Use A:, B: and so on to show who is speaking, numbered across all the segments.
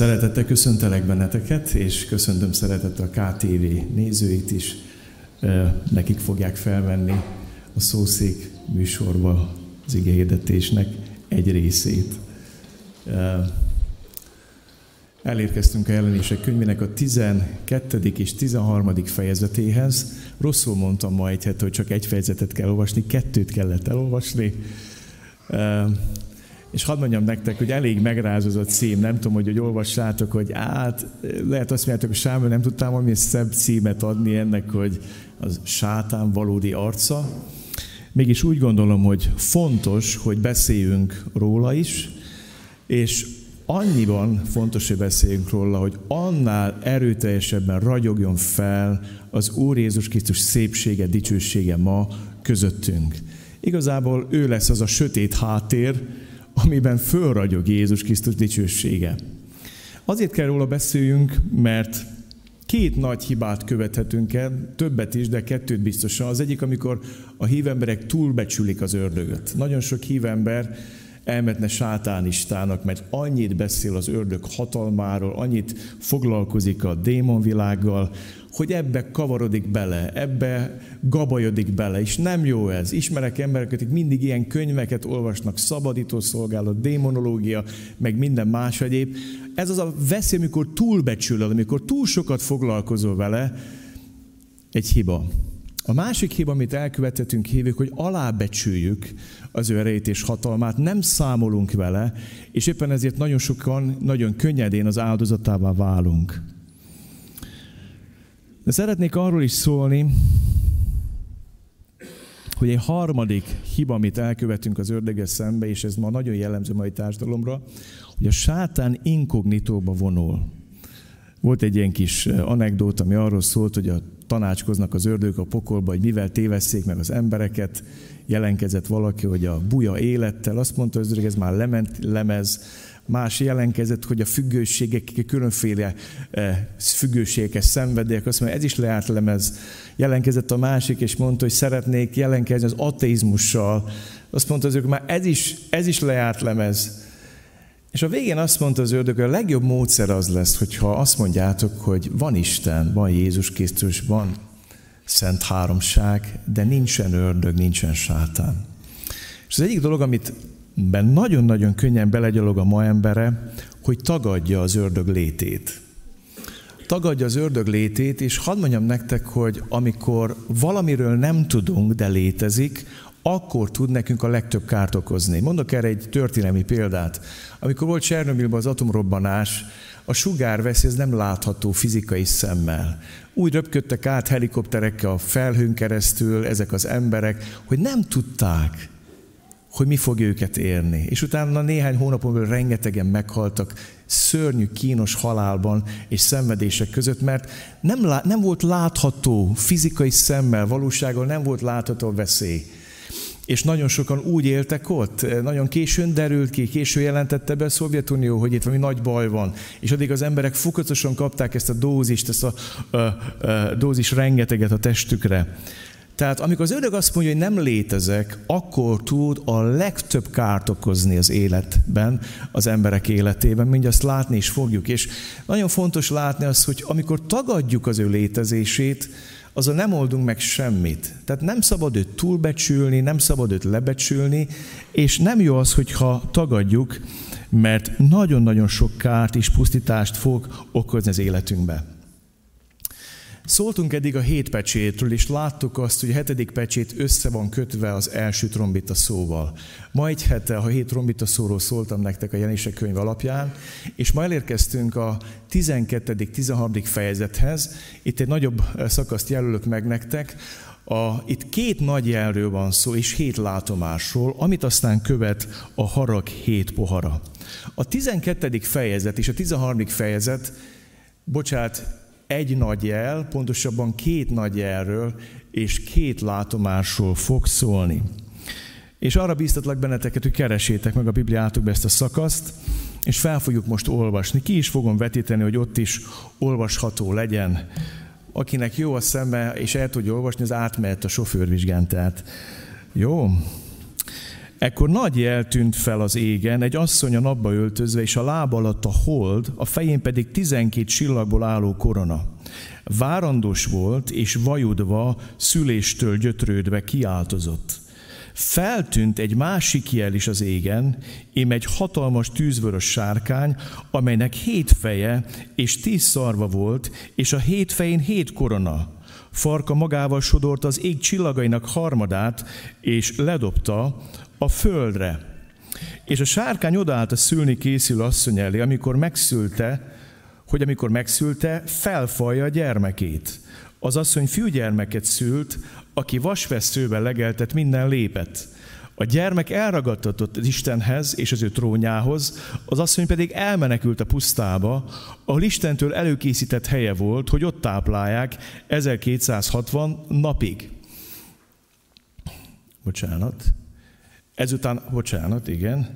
A: Szeretettel köszöntelek benneteket, és köszöntöm szeretettel a KTV nézőit is. Nekik fogják felvenni a szószék műsorba az igényedetésnek egy részét. Elérkeztünk a jelenések könyvének a 12. és 13. fejezetéhez. Rosszul mondtam ma egy hete, hogy csak egy fejezetet kell olvasni, kettőt kellett elolvasni. És hadd mondjam nektek, hogy elég megrázott cím, nem tudom, hogy, hogy olvassátok, hogy át, lehet azt mondjátok, hogy Sámuel nem tudtam valami szebb címet adni ennek, hogy az sátán valódi arca. Mégis úgy gondolom, hogy fontos, hogy beszéljünk róla is, és annyiban fontos, hogy beszéljünk róla, hogy annál erőteljesebben ragyogjon fel az Úr Jézus Krisztus szépsége, dicsősége ma közöttünk. Igazából ő lesz az a sötét háttér, amiben fölragyog Jézus Krisztus dicsősége. Azért kell róla beszéljünk, mert két nagy hibát követhetünk el, többet is, de kettőt biztosan. Az egyik, amikor a hívemberek túlbecsülik az ördögöt. Nagyon sok hívember elmetne sátánistának, mert annyit beszél az ördög hatalmáról, annyit foglalkozik a démonvilággal, hogy ebbe kavarodik bele, ebbe gabajodik bele, és nem jó ez. Ismerek embereket, akik mindig ilyen könyveket olvasnak, szabadító szolgálat, démonológia, meg minden más egyéb. Ez az a veszély, amikor túlbecsülöd, amikor túl sokat foglalkozol vele, egy hiba. A másik hiba, amit elkövethetünk hívjuk, hogy alábecsüljük az ő erejét és hatalmát, nem számolunk vele, és éppen ezért nagyon sokan, nagyon könnyedén az áldozatává válunk. De szeretnék arról is szólni, hogy egy harmadik hiba, amit elkövetünk az ördöggel szembe, és ez ma nagyon jellemző mai társadalomra, hogy a sátán inkognitóba vonul. Volt egy ilyen kis anekdót, ami arról szólt, hogy a tanácskoznak az ördögök a pokolba, hogy mivel tévesszék meg az embereket. Jelenkezett valaki, hogy a buja élettel, azt mondta az ördög, ez már lement lemez, más jelenkezett, hogy a függőségek, különféle eh, függőségek, szenvedélyek, azt mondja, ez is leárt lemez. Jelenkezett a másik, és mondta, hogy szeretnék jelenkezni az ateizmussal. Azt mondta az ők, már ez is, ez is leárt lemez. És a végén azt mondta az ördög, hogy a legjobb módszer az lesz, hogyha azt mondjátok, hogy van Isten, van Jézus Krisztus, van szent háromság, de nincsen ördög, nincsen sátán. És az egyik dolog, amit ben nagyon-nagyon könnyen belegyalog a ma embere, hogy tagadja az ördög létét. Tagadja az ördög létét, és hadd mondjam nektek, hogy amikor valamiről nem tudunk, de létezik, akkor tud nekünk a legtöbb kárt okozni. Mondok erre egy történelmi példát. Amikor volt Csernobylban az atomrobbanás, a sugárveszély ez nem látható fizikai szemmel. Úgy röpködtek át helikopterekkel a felhőn keresztül ezek az emberek, hogy nem tudták, hogy mi fog őket érni. És utána néhány hónapon belül rengetegen meghaltak szörnyű, kínos halálban és szenvedések között, mert nem, lá- nem volt látható fizikai szemmel, valósággal nem volt látható a veszély. És nagyon sokan úgy éltek ott, nagyon későn derült ki, későn jelentette be a Szovjetunió, hogy itt valami nagy baj van. És addig az emberek fokozatosan kapták ezt a dózist, ezt a, a, a dózis rengeteget a testükre. Tehát amikor az ördög azt mondja, hogy nem létezek, akkor tud a legtöbb kárt okozni az életben, az emberek életében, mindezt látni is fogjuk. És nagyon fontos látni azt, hogy amikor tagadjuk az ő létezését, azon nem oldunk meg semmit. Tehát nem szabad őt túlbecsülni, nem szabad őt lebecsülni, és nem jó az, hogyha tagadjuk, mert nagyon-nagyon sok kárt és pusztítást fog okozni az életünkbe. Szóltunk eddig a hét pecsétről, és láttuk azt, hogy a hetedik pecsét össze van kötve az első trombita szóval. Ma egy hete a hét trombita szóról szóltam nektek a jelenések könyv alapján, és ma elérkeztünk a 12. 13. fejezethez. Itt egy nagyobb szakaszt jelölök meg nektek. A, itt két nagy jelről van szó, és hét látomásról, amit aztán követ a harag hét pohara. A 12. fejezet és a 13. fejezet, bocsát, egy nagy jel, pontosabban két nagy jelről és két látomásról fog szólni. És arra bíztatlak benneteket, hogy keresétek meg a Bibliátokba ezt a szakaszt, és fel fogjuk most olvasni. Ki is fogom vetíteni, hogy ott is olvasható legyen. Akinek jó a szeme, és el tudja olvasni, az átmehet a sofőrvizsgán. Tehát jó? Ekkor nagy jel tűnt fel az égen, egy asszony a napba öltözve, és a lába alatt a hold, a fején pedig tizenkét csillagból álló korona. Várandós volt, és vajudva, szüléstől gyötrődve kiáltozott. Feltűnt egy másik jel is az égen, ém egy hatalmas tűzvörös sárkány, amelynek hét feje és tíz szarva volt, és a hét fején hét korona. Farka magával sodort az ég csillagainak harmadát, és ledobta a földre. És a sárkány odaállt a szülni készül asszony elé, amikor megszülte, hogy amikor megszülte, felfalja a gyermekét. Az asszony fiúgyermeket szült, aki vasveszőben legeltet minden lépet. A gyermek elragadtatott az Istenhez és az ő trónjához, az asszony pedig elmenekült a pusztába, ahol Istentől előkészített helye volt, hogy ott táplálják 1260 napig. Bocsánat. Ezután, bocsánat, igen.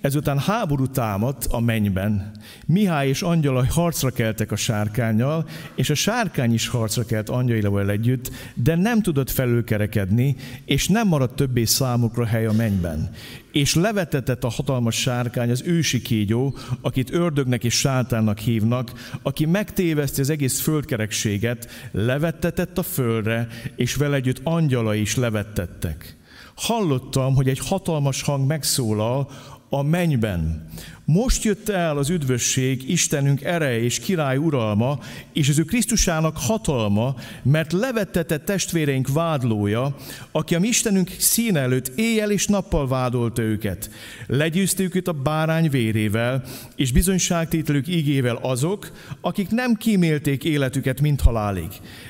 A: Ezután háború támadt a mennyben. Mihály és angyala harcra keltek a sárkányjal, és a sárkány is harcra kelt angyaival együtt, de nem tudott felülkerekedni, és nem maradt többé számukra hely a mennyben. És levetetett a hatalmas sárkány, az ősi kígyó, akit ördögnek és sátánnak hívnak, aki megtéveszti az egész földkerekséget, levettetett a földre, és vele együtt angyala is levettettek. Hallottam, hogy egy hatalmas hang megszólal a mennyben. Most jött el az üdvösség, Istenünk ereje és király uralma, és az ő Krisztusának hatalma, mert levettetett testvéreink vádlója, aki a mi Istenünk szín előtt éjjel és nappal vádolta őket. Legyőztük őt a bárány vérével, és bizonyságtételük ígével azok, akik nem kímélték életüket, mint halálig.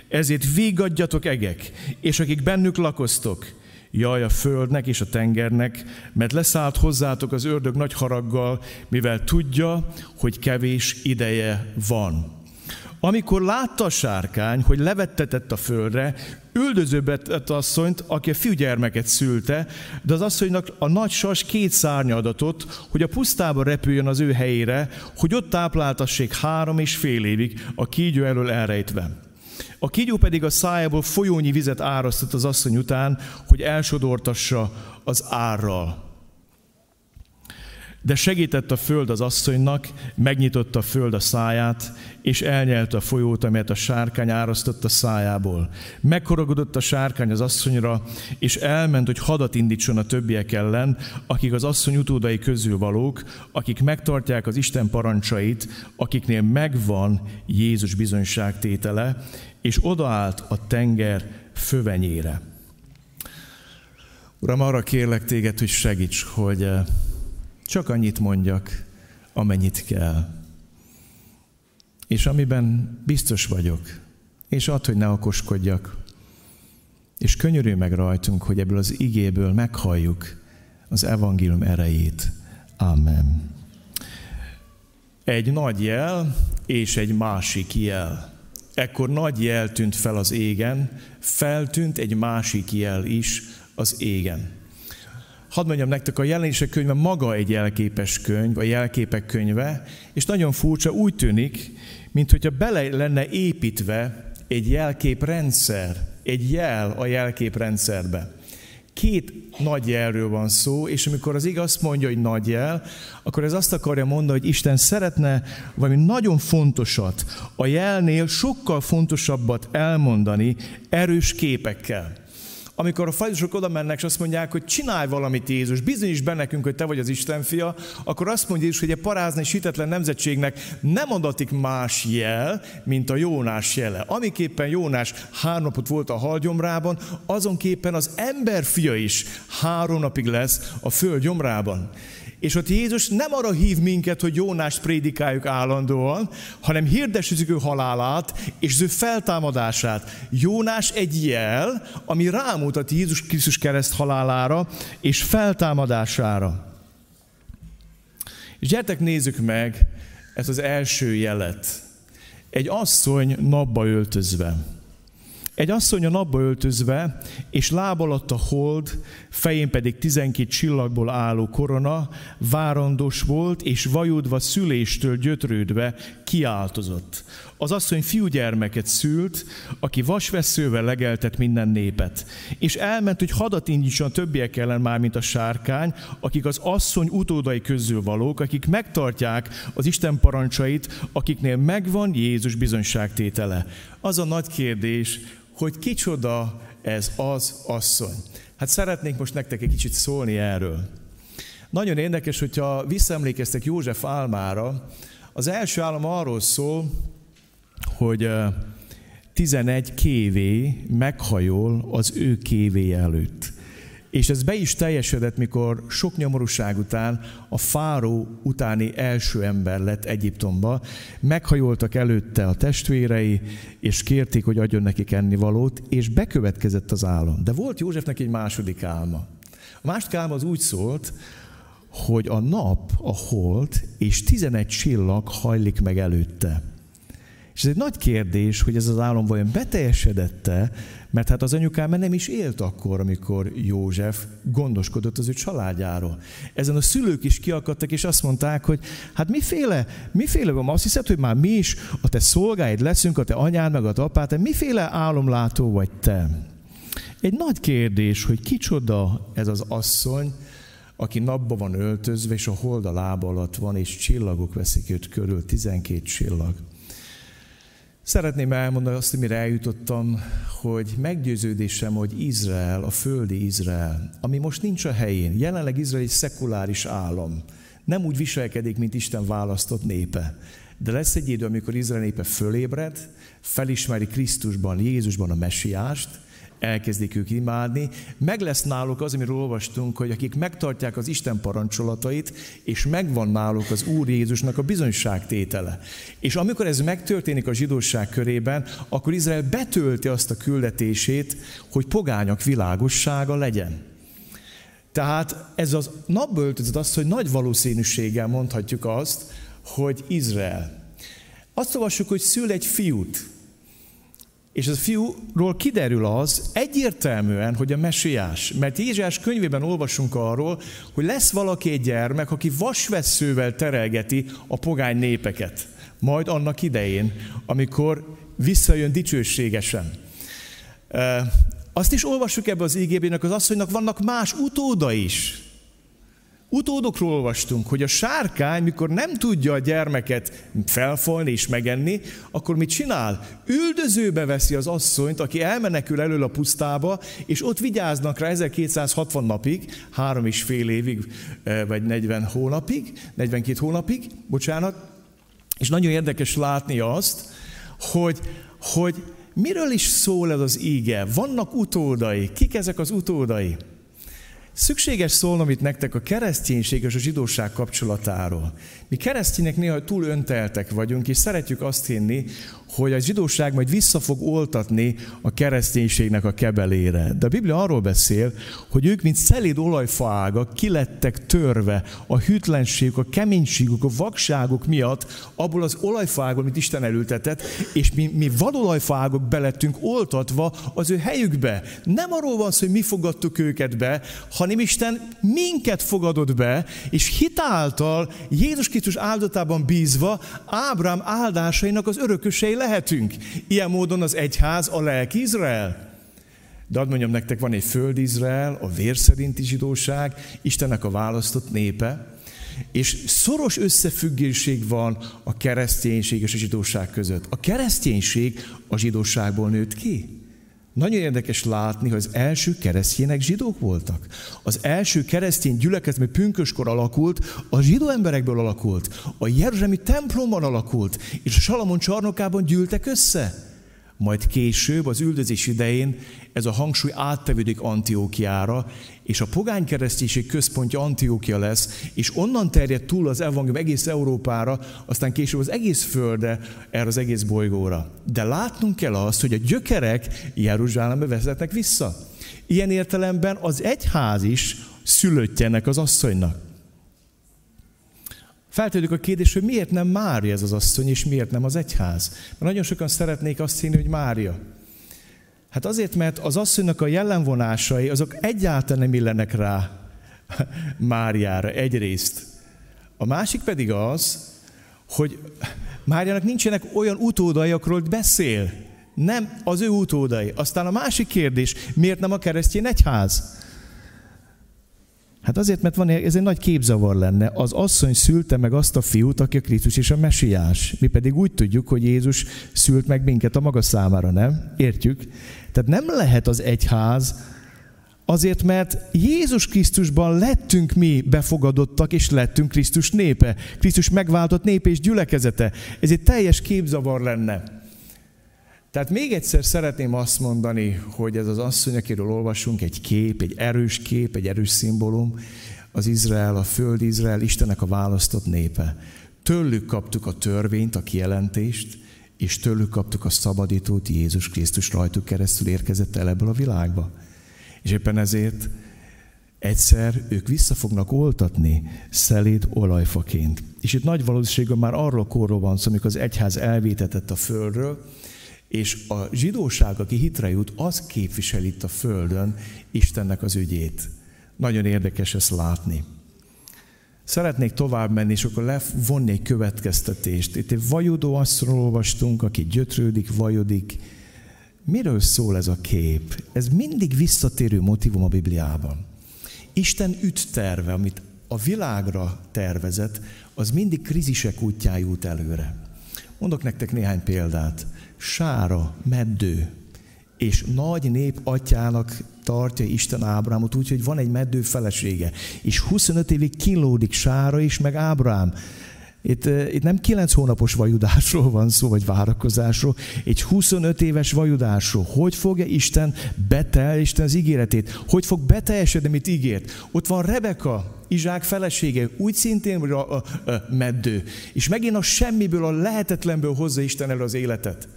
A: Ezért végadjatok egek, és akik bennük lakoztok, jaj a földnek és a tengernek, mert leszállt hozzátok az ördög nagy haraggal, mivel tudja, hogy kevés ideje van. Amikor látta a sárkány, hogy levettetett a földre, üldözőbetett asszonyt, aki a fiúgyermeket szülte, de az asszonynak a nagy sas két szárnya adatott, hogy a pusztába repüljön az ő helyére, hogy ott tápláltassék három és fél évig a kígyó elől elrejtve. A kígyó pedig a szájából folyónyi vizet árasztott az asszony után, hogy elsodortassa az árral. De segített a föld az asszonynak, megnyitotta a föld a száját, és elnyelte a folyót, amelyet a sárkány árasztott a szájából. Meghorogodott a sárkány az asszonyra, és elment, hogy hadat indítson a többiek ellen, akik az asszony utódai közül valók, akik megtartják az Isten parancsait, akiknél megvan Jézus bizonyságtétele, és odaállt a tenger fövenyére. Uram, arra kérlek téged, hogy segíts, hogy eh, csak annyit mondjak, amennyit kell. És amiben biztos vagyok, és add, hogy ne okoskodjak, és könyörülj meg rajtunk, hogy ebből az igéből meghalljuk az evangélium erejét. Amen. Egy nagy jel és egy másik jel. Ekkor nagy jel tűnt fel az égen, feltűnt egy másik jel is az égen. Hadd mondjam nektek, a jelenések könyve maga egy jelképes könyv, a jelképek könyve, és nagyon furcsa, úgy tűnik, mint hogyha bele lenne építve egy jelképrendszer, egy jel a jelképrendszerbe. Két nagy jelről van szó, és amikor az igaz mondja, hogy nagy jel, akkor ez azt akarja mondani, hogy Isten szeretne valami nagyon fontosat, a jelnél sokkal fontosabbat elmondani erős képekkel amikor a farizeusok oda mennek, és azt mondják, hogy csinálj valamit Jézus, bizonyíts be nekünk, hogy te vagy az Isten fia, akkor azt mondja is, hogy a parázni és hitetlen nemzetségnek nem adatik más jel, mint a Jónás jele. Amiképpen Jónás három napot volt a halgyomrában, azonképpen az ember fia is három napig lesz a föld gyomrában. És ott Jézus nem arra hív minket, hogy Jónást prédikáljuk állandóan, hanem hirdessük ő halálát és az ő feltámadását. Jónás egy jel, ami rámutat Jézus Krisztus kereszt halálára és feltámadására. És gyertek nézzük meg ezt az első jelet. Egy asszony napba öltözve. Egy asszony a napba öltözve, és láb alatt a hold, fején pedig tizenkét csillagból álló korona, várandos volt, és vajudva szüléstől gyötrődve kiáltozott. Az asszony fiúgyermeket szült, aki vasveszővel legeltet minden népet. És elment, hogy hadat indítson a többiek ellen már, mint a sárkány, akik az asszony utódai közül valók, akik megtartják az Isten parancsait, akiknél megvan Jézus bizonyságtétele. Az a nagy kérdés, hogy kicsoda ez az asszony. Hát szeretnénk most nektek egy kicsit szólni erről. Nagyon érdekes, hogyha visszaemlékeztek József álmára, az első állam arról szól, hogy 11 kévé meghajol az ő kévé előtt. És ez be is teljesedett, mikor sok nyomorúság után a fáró utáni első ember lett Egyiptomba. Meghajoltak előtte a testvérei, és kérték, hogy adjon nekik ennivalót, és bekövetkezett az álom. De volt Józsefnek egy második álma. A második álma az úgy szólt, hogy a nap, a hold és 11 csillag hajlik meg előtte. És ez egy nagy kérdés, hogy ez az álom vajon beteljesedette, mert hát az anyukám nem is élt akkor, amikor József gondoskodott az ő családjáról. Ezen a szülők is kiakadtak, és azt mondták, hogy hát miféle, miféle van, azt hiszed, hogy már mi is a te szolgáid leszünk, a te anyád meg a te apád, te miféle álomlátó vagy te? Egy nagy kérdés, hogy kicsoda ez az asszony, aki napba van öltözve, és a hold a lába alatt van, és csillagok veszik őt körül, 12 csillag. Szeretném elmondani azt, mire eljutottam, hogy meggyőződésem, hogy Izrael, a földi Izrael, ami most nincs a helyén, jelenleg Izrael egy szekuláris állam, nem úgy viselkedik, mint Isten választott népe. De lesz egy idő, amikor Izrael népe fölébred, felismeri Krisztusban, Jézusban a messiást, elkezdik ők imádni. Meg lesz náluk az, amiről olvastunk, hogy akik megtartják az Isten parancsolatait, és megvan náluk az Úr Jézusnak a bizonyságtétele. És amikor ez megtörténik a zsidóság körében, akkor Izrael betölti azt a küldetését, hogy pogányak világossága legyen. Tehát ez az napböltözet az, hogy nagy valószínűséggel mondhatjuk azt, hogy Izrael. Azt olvassuk, hogy szül egy fiút, és az fiúról kiderül az egyértelműen, hogy a mesiás. Mert Jézsás könyvében olvasunk arról, hogy lesz valaki egy gyermek, aki vasveszővel terelgeti a pogány népeket. Majd annak idején, amikor visszajön dicsőségesen. Azt is olvassuk ebbe az ígébének az asszonynak vannak más utóda is. Utódokról olvastunk, hogy a sárkány, mikor nem tudja a gyermeket felfolni és megenni, akkor mit csinál? Üldözőbe veszi az asszonyt, aki elmenekül elől a pusztába, és ott vigyáznak rá 1260 napig, három és fél évig, eh, vagy 40 hónapig, 42 hónapig, bocsánat, és nagyon érdekes látni azt, hogy, hogy miről is szól ez az íge? Vannak utódai. Kik ezek az utódai? Szükséges szólnom itt nektek a kereszténység és a zsidóság kapcsolatáról. Mi keresztények néha túl önteltek vagyunk, és szeretjük azt hinni, hogy a zsidóság majd vissza fog oltatni a kereszténységnek a kebelére. De a Biblia arról beszél, hogy ők, mint szelíd olajfaágak, kilettek törve a hűtlenségük, a keménységük, a vakságok miatt abból az olajfaágból, amit Isten elültetett, és mi, mi vadolajfaágok belettünk oltatva az ő helyükbe. Nem arról van szó, hogy mi fogadtuk őket be, hanem Isten minket fogadott be, és hitáltal Jézus Krisztus áldotában bízva Ábrám áldásainak az örökösei lehetünk. Ilyen módon az egyház a lelki Izrael. De ad mondjam nektek, van egy föld Izrael, a vér szerinti zsidóság, Istennek a választott népe, és szoros összefüggéség van a kereszténység és a zsidóság között. A kereszténység a zsidóságból nőtt ki. Nagyon érdekes látni, hogy az első keresztjének zsidók voltak. Az első keresztény gyülekezet, pünköskor alakult, a zsidó emberekből alakult. A Jeruzsálemi templomban alakult, és a Salamon csarnokában gyűltek össze. Majd később, az üldözés idején ez a hangsúly áttevődik Antiókiára, és a pogány kereszténység központja Antiókia lesz, és onnan terjed túl az evangélium egész Európára, aztán később az egész földre, erre az egész bolygóra. De látnunk kell azt, hogy a gyökerek Jeruzsálembe vezetnek vissza. Ilyen értelemben az egyház is szülöttje ennek az asszonynak. Feltegyük a kérdés, hogy miért nem Mária ez az asszony, és miért nem az egyház. Mert nagyon sokan szeretnék azt hinni, hogy Mária. Hát azért, mert az asszonynak a jellemvonásai, azok egyáltalán nem illenek rá Máriára egyrészt. A másik pedig az, hogy Máriának nincsenek olyan utódai, akról beszél. Nem az ő utódai. Aztán a másik kérdés, miért nem a keresztény egyház? Hát azért, mert van, ez egy nagy képzavar lenne. Az asszony szülte meg azt a fiút, aki a Krisztus és a mesiás. Mi pedig úgy tudjuk, hogy Jézus szült meg minket a maga számára, nem? Értjük? Tehát nem lehet az egyház Azért, mert Jézus Krisztusban lettünk mi befogadottak, és lettünk Krisztus népe. Krisztus megváltott népe és gyülekezete. Ez egy teljes képzavar lenne. Tehát még egyszer szeretném azt mondani, hogy ez az asszony, akiről olvasunk, egy kép, egy erős kép, egy erős szimbólum, az Izrael, a föld Izrael, Istennek a választott népe. Tőlük kaptuk a törvényt, a kijelentést, és tőlük kaptuk a szabadítót, Jézus Krisztus rajtuk keresztül érkezett el ebből a világba. És éppen ezért egyszer ők vissza fognak oltatni szelét olajfaként. És itt nagy valószínűséggel már arról korról van szó, amikor az egyház elvétetett a földről, és a zsidóság, aki hitre jut, az képvisel itt a földön Istennek az ügyét. Nagyon érdekes ezt látni. Szeretnék tovább menni, és akkor levonni egy következtetést. Itt egy vajudó asszról olvastunk, aki gyötrődik, vajodik, Miről szól ez a kép? Ez mindig visszatérő motivum a Bibliában. Isten terve, amit a világra tervezett, az mindig krizisek útján jut előre. Mondok nektek néhány példát. Sára, meddő, és nagy nép atyának tartja Isten Ábrámot úgy, hogy van egy meddő felesége, és 25 évig kilódik Sára is, meg Ábrám. Itt, itt nem 9 hónapos vajudásról van szó, vagy várakozásról, egy 25 éves vajudásról. Hogy fogja Isten betel Isten az ígéretét? Hogy fog beteljesedni, amit ígért? Ott van Rebeka, Izsák felesége, úgy szintén a, a, a meddő. És megint a semmiből, a lehetetlenből hozza Isten elő az életet.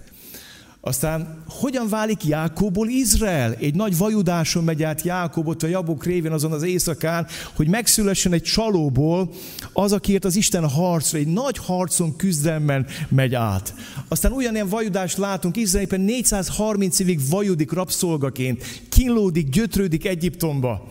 A: Aztán hogyan válik Jákobból Izrael? Egy nagy vajudáson megy át Jákobot a Jabok révén azon az éjszakán, hogy megszülessen egy csalóból az, akiért az Isten harcra, egy nagy harcon, küzdelmen megy át. Aztán ugyanilyen vajudást látunk, Izrael éppen 430 évig vajudik rabszolgaként, kínlódik, gyötrődik Egyiptomba.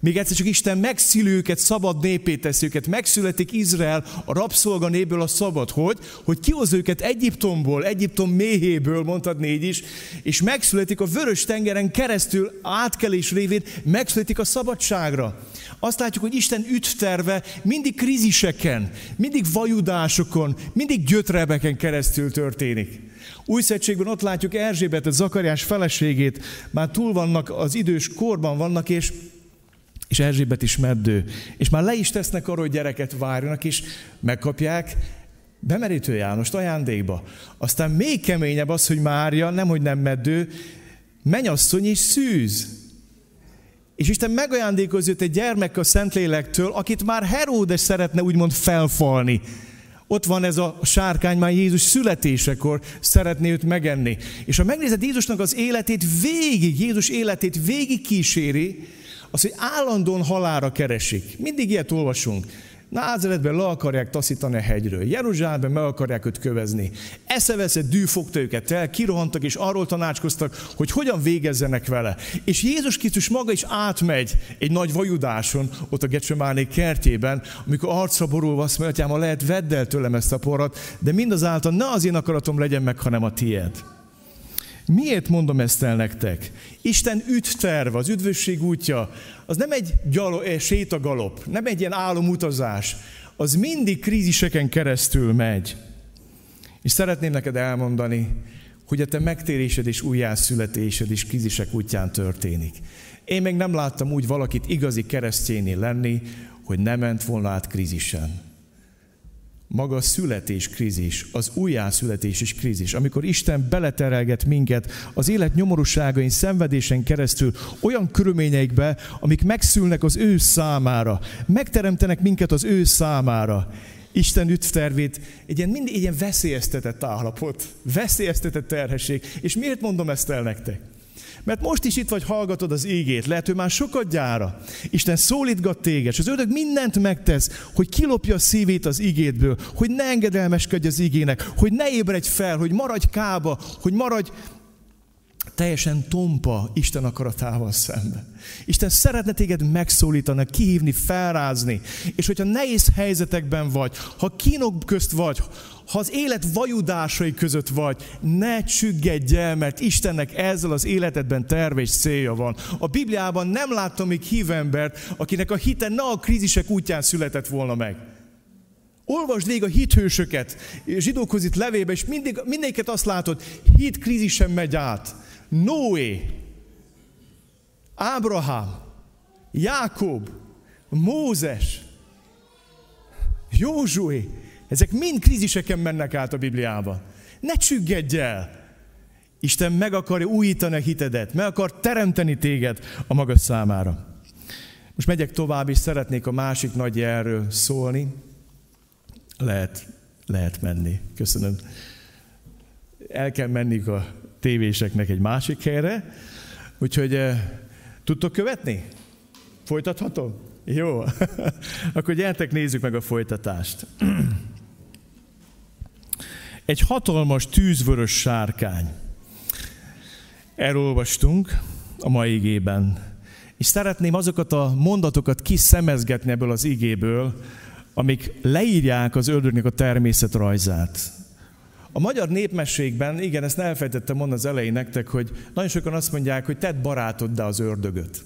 A: Még egyszer csak Isten megszülő őket, szabad népé tesz őket. Megszületik Izrael a rabszolga néből a szabad. Hogy? Hogy kihoz őket Egyiptomból, Egyiptom méhéből, mondtad négy is, és megszületik a vörös tengeren keresztül átkelés révén, megszületik a szabadságra. Azt látjuk, hogy Isten üttterve mindig kríziseken, mindig vajudásokon, mindig gyötrebeken keresztül történik. Új szegységben ott látjuk Erzsébetet, Zakariás feleségét, már túl vannak, az idős korban vannak, és és Erzsébet is meddő. És már le is tesznek arra, hogy gyereket várjanak, és megkapják bemerítő Jánost ajándékba. Aztán még keményebb az, hogy Mária, nemhogy nem meddő, menyasszony és szűz. És Isten megajándékoz őt egy gyermek a Szentlélektől, akit már Heródes szeretne úgymond felfalni. Ott van ez a sárkány már Jézus születésekor szeretné őt megenni. És ha megnézed Jézusnak az életét végig, Jézus életét végig kíséri, az, hogy állandóan halára keresik. Mindig ilyet olvasunk. Názeretben le akarják taszítani a hegyről, Jeruzsálemben meg akarják őt kövezni. Eszeveszett dű fogta őket el, kirohantak és arról tanácskoztak, hogy hogyan végezzenek vele. És Jézus Krisztus maga is átmegy egy nagy vajudáson, ott a Gecsemáné kertjében, amikor arcra borulva azt mondja, hogy lehet vedd el tőlem ezt a porat, de mindazáltal ne az én akaratom legyen meg, hanem a tiéd. Miért mondom ezt el nektek? Isten üdvterv, az üdvösség útja, az nem egy gyalo, egy sétagalop, nem egy ilyen álomutazás, az mindig kríziseken keresztül megy. És szeretném neked elmondani, hogy a te megtérésed és újjászületésed is krízisek útján történik. Én még nem láttam úgy valakit igazi keresztjéné lenni, hogy nem ment volna át krízisen maga a születés krízis, az újjászületés is krízis, amikor Isten beleterelget minket az élet nyomorúságain, szenvedésen keresztül olyan körülményeikbe, amik megszülnek az ő számára, megteremtenek minket az ő számára. Isten üdvtervét egy ilyen, mindig ilyen veszélyeztetett állapot, veszélyeztetett terhesség. És miért mondom ezt el nektek? Mert most is itt vagy, hallgatod az ígét, lehet, hogy már sokat gyára. Isten szólítgat téged, és az ördög mindent megtesz, hogy kilopja a szívét az ígétből, hogy ne engedelmeskedj az ígének, hogy ne ébredj fel, hogy maradj kába, hogy maradj teljesen tompa Isten akaratával szembe. Isten szeretne téged megszólítani, kihívni, felrázni, és hogyha nehéz helyzetekben vagy, ha kínok közt vagy, ha az élet vajudásai között vagy, ne csüggedj el, mert Istennek ezzel az életedben terve és célja van. A Bibliában nem láttam még hívembert, akinek a hite ne a krízisek útján született volna meg. Olvasd végig a hithősöket, zsidókhoz itt levébe, és mindig, mindéket azt látod, hit krízisen megy át. Noé, Ábrahám, Jákob, Mózes, Józsué, ezek mind kríziseken mennek át a Bibliában. Ne csüggedj el! Isten meg akarja újítani a hitedet, meg akar teremteni téged a maga számára. Most megyek tovább, és szeretnék a másik nagy jelről szólni. Lehet, lehet menni. Köszönöm. El kell menni a tévéseknek egy másik helyre. Úgyhogy eh, tudtok követni? Folytathatom? Jó. Akkor gyertek, nézzük meg a folytatást. Egy hatalmas tűzvörös sárkány. Elolvastunk a mai igében. És szeretném azokat a mondatokat kiszemezgetni ebből az igéből, amik leírják az ördögnek a természetrajzát. A magyar népmességben, igen, ezt elfejtettem mondani az elején nektek, hogy nagyon sokan azt mondják, hogy tedd barátoddá az ördögöt.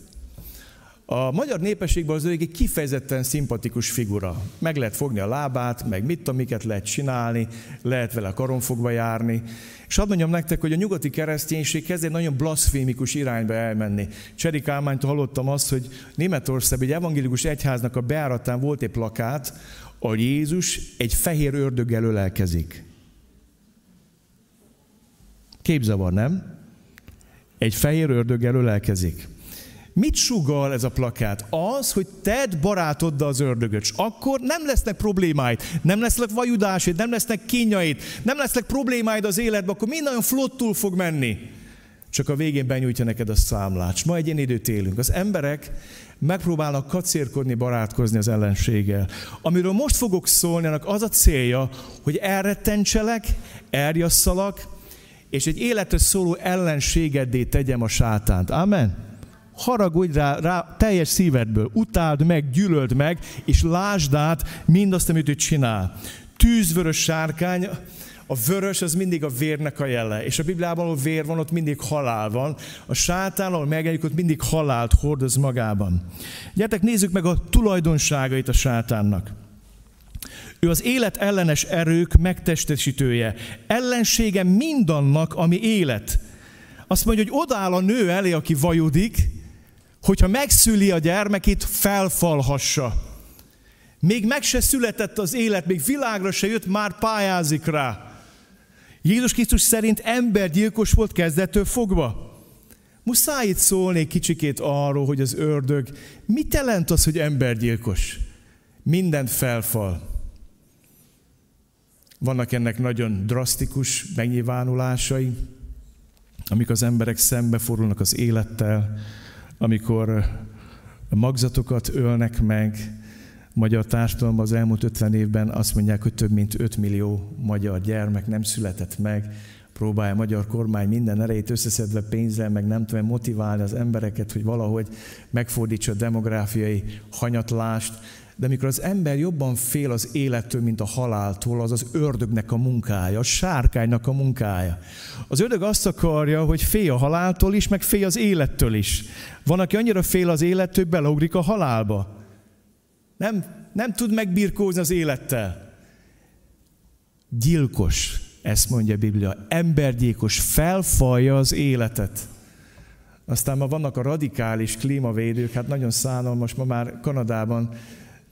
A: A magyar népességben az egy kifejezetten szimpatikus figura. Meg lehet fogni a lábát, meg mit tudom, miket lehet csinálni, lehet vele karonfogva járni. És hadd mondjam nektek, hogy a nyugati kereszténység kezd egy nagyon blaszfémikus irányba elmenni. Cseri Kálmánytól hallottam azt, hogy Németországban egy evangélikus egyháznak a beáratán volt egy plakát, a Jézus egy fehér ördöggel ölelkezik. Képzavar, nem? Egy fehér ördöggel ölelkezik. Mit sugal ez a plakát? Az, hogy tedd barátoddal az ördögöt, és akkor nem lesznek problémáid, nem lesznek vajudásid, nem lesznek kínjaid, nem lesznek problémáid az életben, akkor mind nagyon flottul fog menni. Csak a végén benyújtja neked a számlát. Ma egy ilyen időt élünk. Az emberek megpróbálnak kacérkodni, barátkozni az ellenséggel. Amiről most fogok szólni, annak az a célja, hogy elrettentselek, eljasszalak, és egy életre szóló ellenségeddé tegyem a sátánt. Amen? Haragudj rá, rá teljes szívedből, utáld meg, gyűlöld meg, és lásd át mindazt, amit ő csinál. Tűzvörös sárkány, a vörös az mindig a vérnek a jele, és a Bibliában, ahol vér van, ott mindig halál van. A sátán, ahol megjelenik, ott mindig halált hordoz magában. Gyertek, nézzük meg a tulajdonságait a sátánnak. Ő az élet ellenes erők megtestesítője. Ellensége mindannak, ami élet. Azt mondja, hogy odáll a nő elé, aki vajudik, hogyha megszüli a gyermekét, felfalhassa. Még meg se született az élet, még világra se jött, már pályázik rá. Jézus Krisztus szerint embergyilkos volt kezdettől fogva. Muszáj itt szólni kicsikét arról, hogy az ördög, mit jelent az, hogy embergyilkos? Mindent felfal. Vannak ennek nagyon drasztikus megnyilvánulásai, amik az emberek szembefordulnak az élettel, amikor magzatokat ölnek meg, magyar társadalomban az elmúlt 50 évben azt mondják, hogy több mint 5 millió magyar gyermek nem született meg, próbálja a magyar kormány minden erejét összeszedve pénzzel, meg nem tudom motiválni az embereket, hogy valahogy megfordítsa a demográfiai hanyatlást. De mikor az ember jobban fél az élettől, mint a haláltól, az az ördögnek a munkája, a sárkánynak a munkája. Az ördög azt akarja, hogy félj a haláltól is, meg félj az élettől is. Van, aki annyira fél az élettől, beleugrik a halálba. Nem, nem tud megbirkózni az élettel. Gyilkos, ezt mondja a Biblia. Embergyilkos, felfalja az életet. Aztán ma vannak a radikális klímavédők, hát nagyon szánalmas, ma már Kanadában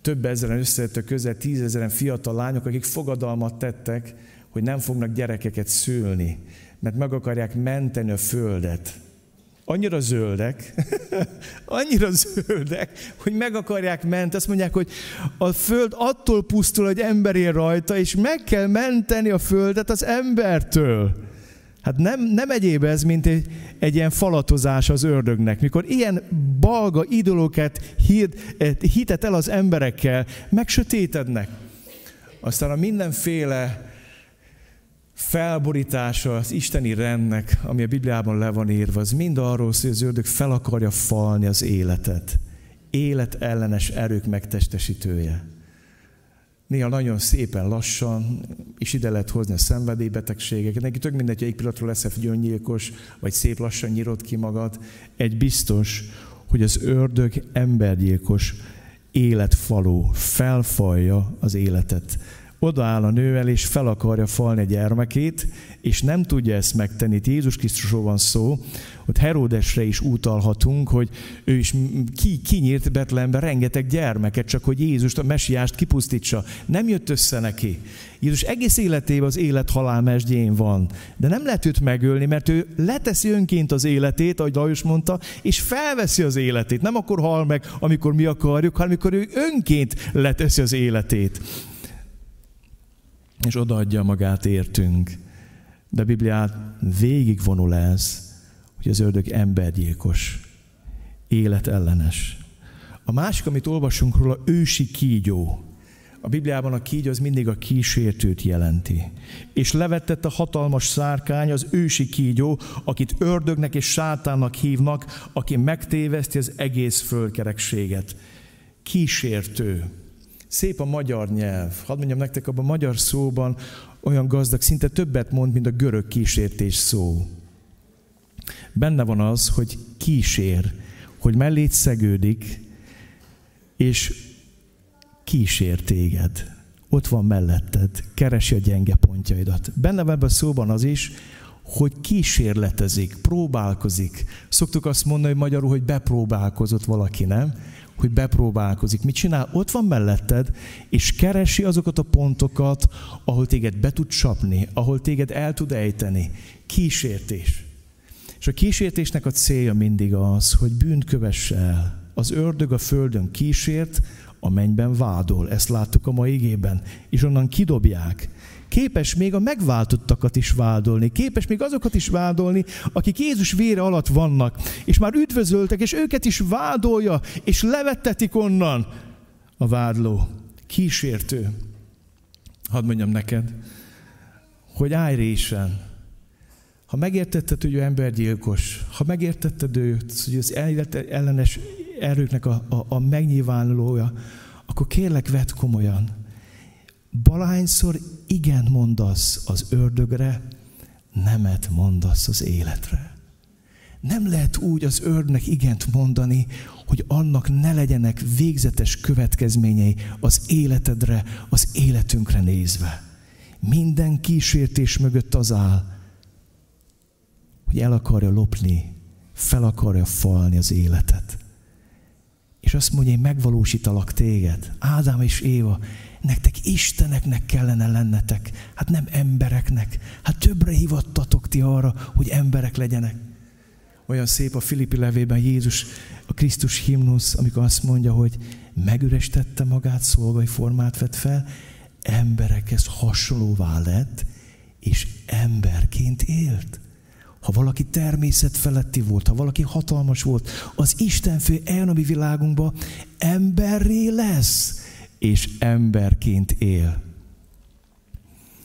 A: több ezeren összejöttek közel tízezeren fiatal lányok, akik fogadalmat tettek, hogy nem fognak gyerekeket szülni, mert meg akarják menteni a földet. Annyira zöldek, annyira zöldek, hogy meg akarják menteni. Azt mondják, hogy a föld attól pusztul, hogy ember él rajta, és meg kell menteni a földet az embertől. Hát nem, nem egyéb ez, mint egy, egy ilyen falatozás az ördögnek. Mikor ilyen balga idolóket eh, hitet el az emberekkel, megsötétednek. Aztán a mindenféle felborítása az isteni rendnek, ami a Bibliában le van írva, az mind arról szól, hogy az ördög fel akarja falni az életet. Élet ellenes erők megtestesítője. Néha nagyon szépen lassan, és ide lehet hozni a szenvedélybetegségeket. Neki tök mindegy, hogy egy pillanatról lesz gyöngyilkos, vagy szép lassan nyírod ki magad. Egy biztos, hogy az ördög embergyilkos életfaló felfalja az életet odaáll a nővel, és fel akarja falni a gyermekét, és nem tudja ezt megtenni. Itt Jézus Krisztusról van szó, hogy Heródesre is utalhatunk, hogy ő is ki, kinyírt Betlehembe rengeteg gyermeket, csak hogy Jézust, a mesiást kipusztítsa. Nem jött össze neki. Jézus egész életében az élet-halál mesdjén van. De nem lehet őt megölni, mert ő leteszi önként az életét, ahogy Lajos mondta, és felveszi az életét. Nem akkor hal meg, amikor mi akarjuk, hanem amikor ő önként leteszi az életét és odaadja magát értünk. De a Bibliát végigvonul ez, hogy az ördög embergyilkos, életellenes. A másik, amit olvasunk róla, ősi kígyó. A Bibliában a kígyó az mindig a kísértőt jelenti. És levetett a hatalmas szárkány, az ősi kígyó, akit ördögnek és sátánnak hívnak, aki megtéveszti az egész földkerekséget. Kísértő. Szép a magyar nyelv. Hadd mondjam nektek, abban a magyar szóban olyan gazdag, szinte többet mond, mint a görög kísértés szó. Benne van az, hogy kísér, hogy mellét szegődik, és kísér téged. Ott van melletted, keresi a gyenge pontjaidat. Benne van ebben a szóban az is, hogy kísérletezik, próbálkozik. Szoktuk azt mondani, hogy magyarul, hogy bepróbálkozott valaki, nem? Hogy bepróbálkozik. Mit csinál? Ott van melletted, és keresi azokat a pontokat, ahol téged be tud csapni, ahol téged el tud ejteni. Kísértés. És a kísértésnek a célja mindig az, hogy bűnt kövesse el. Az ördög a földön kísért, a mennyben vádol. Ezt láttuk a mai igében. És onnan kidobják képes még a megváltottakat is vádolni, képes még azokat is vádolni, akik Jézus vére alatt vannak, és már üdvözöltek, és őket is vádolja, és levettetik onnan a vádló, kísértő. Hadd mondjam neked, hogy állj résen, ha megértetted, hogy ő embergyilkos, ha megértetted őt, hogy az ellenes erőknek a, a, a megnyilvánulója, akkor kérlek, vedd komolyan. Balányszor igen mondasz az ördögre, nemet mondasz az életre. Nem lehet úgy az ördnek igent mondani, hogy annak ne legyenek végzetes következményei az életedre, az életünkre nézve. Minden kísértés mögött az áll, hogy el akarja lopni, fel akarja falni az életet. És azt mondja, én megvalósítalak téged. Ádám és Éva, nektek isteneknek kellene lennetek, hát nem embereknek. Hát többre hivattatok ti arra, hogy emberek legyenek. Olyan szép a Filippi levében Jézus, a Krisztus himnusz, amikor azt mondja, hogy megürestette magát, szolgai formát vett fel, emberekhez hasonlóvá lett, és emberként élt. Ha valaki természet feletti volt, ha valaki hatalmas volt, az Istenfő mi világunkba, emberré lesz és emberként él.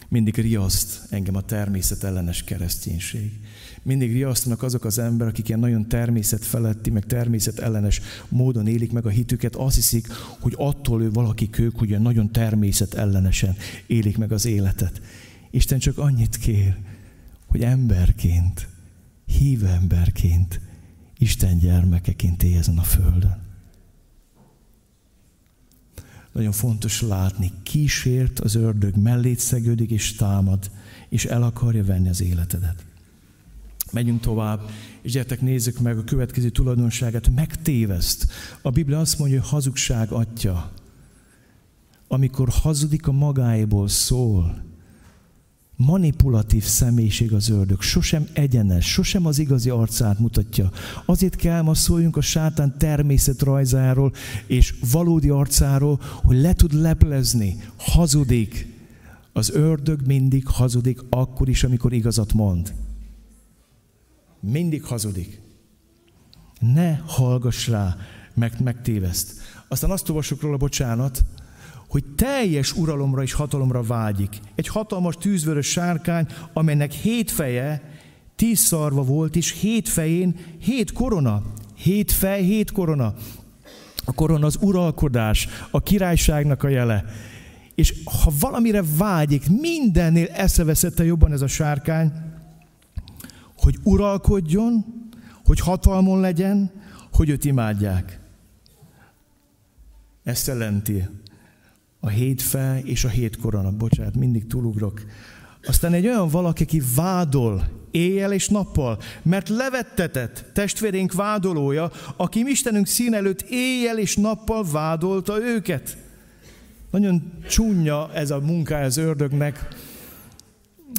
A: Mindig riaszt engem a természet ellenes kereszténység. Mindig riasztanak azok az emberek, akik ilyen nagyon természet feletti, meg természet ellenes módon élik meg a hitüket, azt hiszik, hogy attól ő valaki ők, hogy nagyon természet ellenesen élik meg az életet. Isten csak annyit kér, hogy emberként, hív emberként, Isten gyermekeként élj ezen a földön. Nagyon fontos látni, kísért az ördög, mellét szegődik és támad, és el akarja venni az életedet. Megyünk tovább, és gyertek nézzük meg a következő tulajdonságát, megtéveszt. A Biblia azt mondja, hogy hazugság atya. Amikor hazudik a magáéból szól, manipulatív személyiség az ördög, sosem egyenes, sosem az igazi arcát mutatja. Azért kell ma szóljunk a sátán természetrajzáról és valódi arcáról, hogy le tud leplezni, hazudik. Az ördög mindig hazudik, akkor is, amikor igazat mond. Mindig hazudik. Ne hallgass rá, meg megtéveszt. Aztán azt olvasok róla, bocsánat, hogy teljes uralomra és hatalomra vágyik. Egy hatalmas tűzvörös sárkány, amelynek hét feje, tíz szarva volt, és hét fején hét korona. Hét fej, hét korona. A korona az uralkodás, a királyságnak a jele. És ha valamire vágyik, mindennél eszeveszette jobban ez a sárkány, hogy uralkodjon, hogy hatalmon legyen, hogy őt imádják. Ezt jelenti a hét fej és a hét korona. Bocsánat, mindig túlugrok. Aztán egy olyan valaki, aki vádol éjjel és nappal, mert levettetett testvérénk vádolója, aki Istenünk szín előtt éjjel és nappal vádolta őket. Nagyon csúnya ez a munka az ördögnek,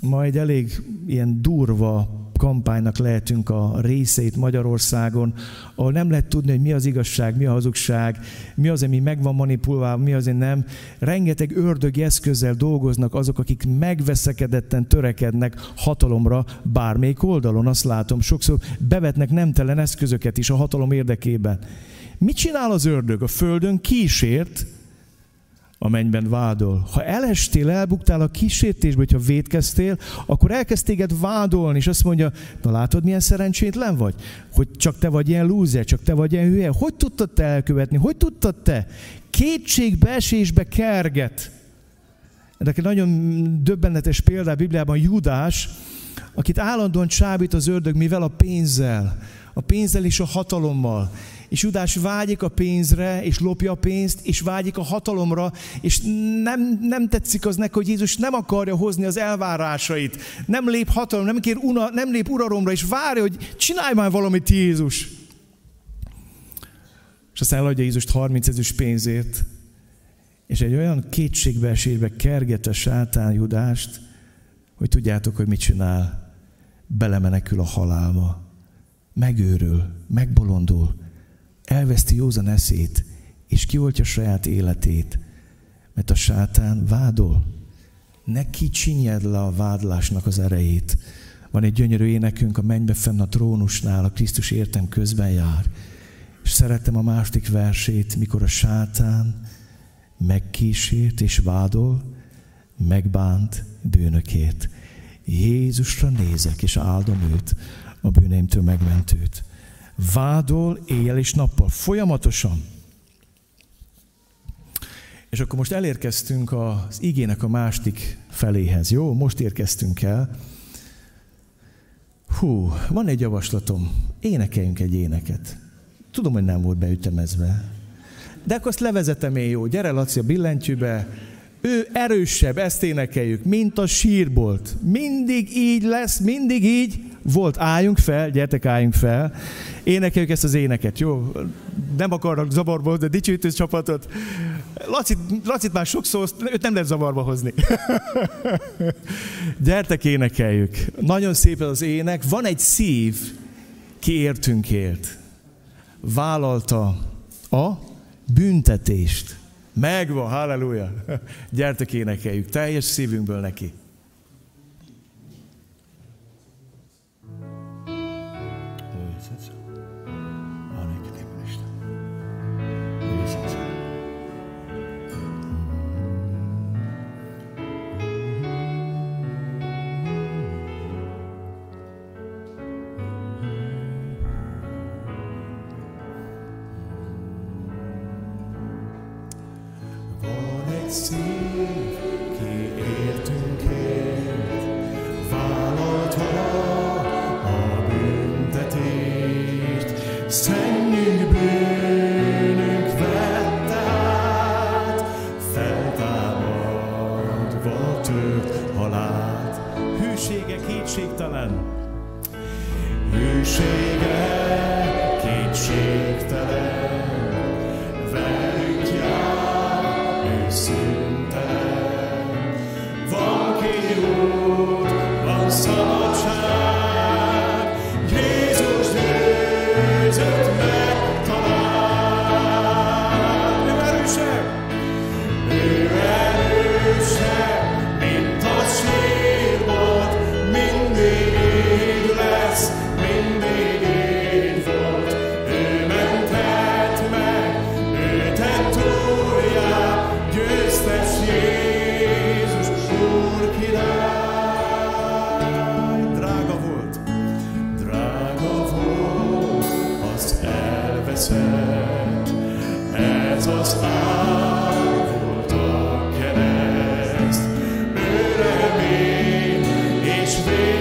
A: majd elég ilyen durva kampánynak lehetünk a részeit Magyarországon, ahol nem lehet tudni, hogy mi az igazság, mi a hazugság, mi az, ami meg van manipulálva, mi az, ami nem. Rengeteg ördögi eszközzel dolgoznak azok, akik megveszekedetten törekednek hatalomra bármelyik oldalon. Azt látom, sokszor bevetnek nemtelen eszközöket is a hatalom érdekében. Mit csinál az ördög? A földön kísért, a mennyben vádol. Ha elestél, elbuktál a kísértésbe, hogyha védkeztél, akkor elkezd téged vádolni, és azt mondja, na látod, milyen szerencsétlen vagy? Hogy csak te vagy ilyen lúzer, csak te vagy ilyen hülye. Hogy tudtad te elkövetni? Hogy tudtad te? Kétségbeesésbe kerget. egy nagyon döbbenetes példa a Bibliában Judás, akit állandóan csábít az ördög, mivel a pénzzel, a pénzzel és a hatalommal. És Judás vágyik a pénzre, és lopja a pénzt, és vágyik a hatalomra, és nem, nem tetszik az neki, hogy Jézus nem akarja hozni az elvárásait. Nem lép hatalom, nem, kér una, nem lép uralomra, és várja, hogy csinálj már valamit Jézus. És aztán eladja Jézust 30 ezüst pénzért, és egy olyan kétségbeesésbe kergette sátán Judást, hogy tudjátok, hogy mit csinál. Belemenekül a halálba. Megőrül, megbolondul, elveszti józan eszét, és kioltja saját életét, mert a sátán vádol. Ne kicsinyed le a vádlásnak az erejét. Van egy gyönyörű énekünk a mennybe fenn a trónusnál, a Krisztus értem közben jár. És szerettem a második versét, mikor a sátán megkísért és vádol, megbánt bűnökét. Jézusra nézek, és áldom őt, a bűneimtől megmentőt vádol éjjel és nappal, folyamatosan. És akkor most elérkeztünk az igének a másik feléhez. Jó, most érkeztünk el. Hú, van egy javaslatom. Énekeljünk egy éneket. Tudom, hogy nem volt beütemezve. De akkor azt levezetem én jó. Gyere, Laci, a billentyűbe. Ő erősebb, ezt énekeljük, mint a sírbolt. Mindig így lesz, mindig így volt. Álljunk fel, gyertek, álljunk fel. Énekeljük ezt az éneket, jó? Nem akarnak zavarba de dicsőítő csapatot. Lacit, Lacit már sokszor, őt nem lehet zavarba hozni. Gyertek, énekeljük. Nagyon szép az ének. Van egy szív, ki értünkért. Vállalta a büntetést. Megvan, halleluja. Gyertek, énekeljük. Teljes szívünkből neki. is.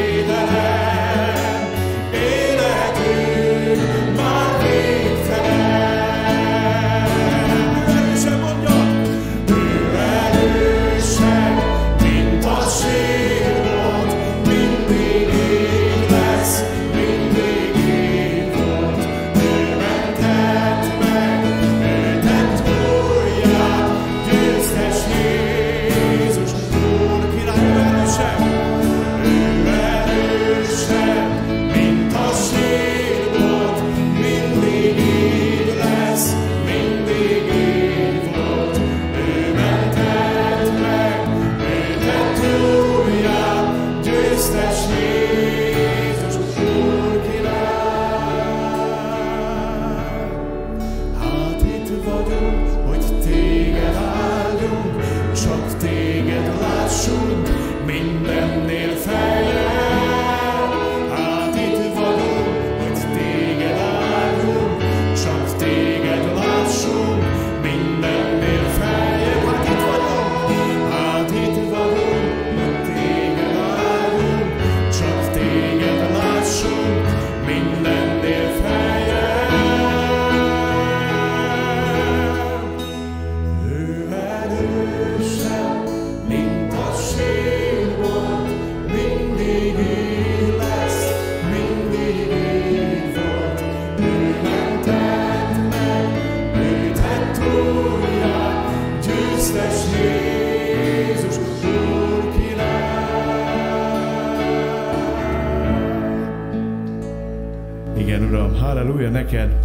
A: Neked.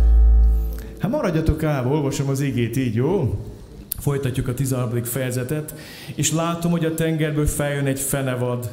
A: Hát maradjatok állva, olvasom az igét így, jó? Folytatjuk a 13. fejezetet, és látom, hogy a tengerből feljön egy fenevad,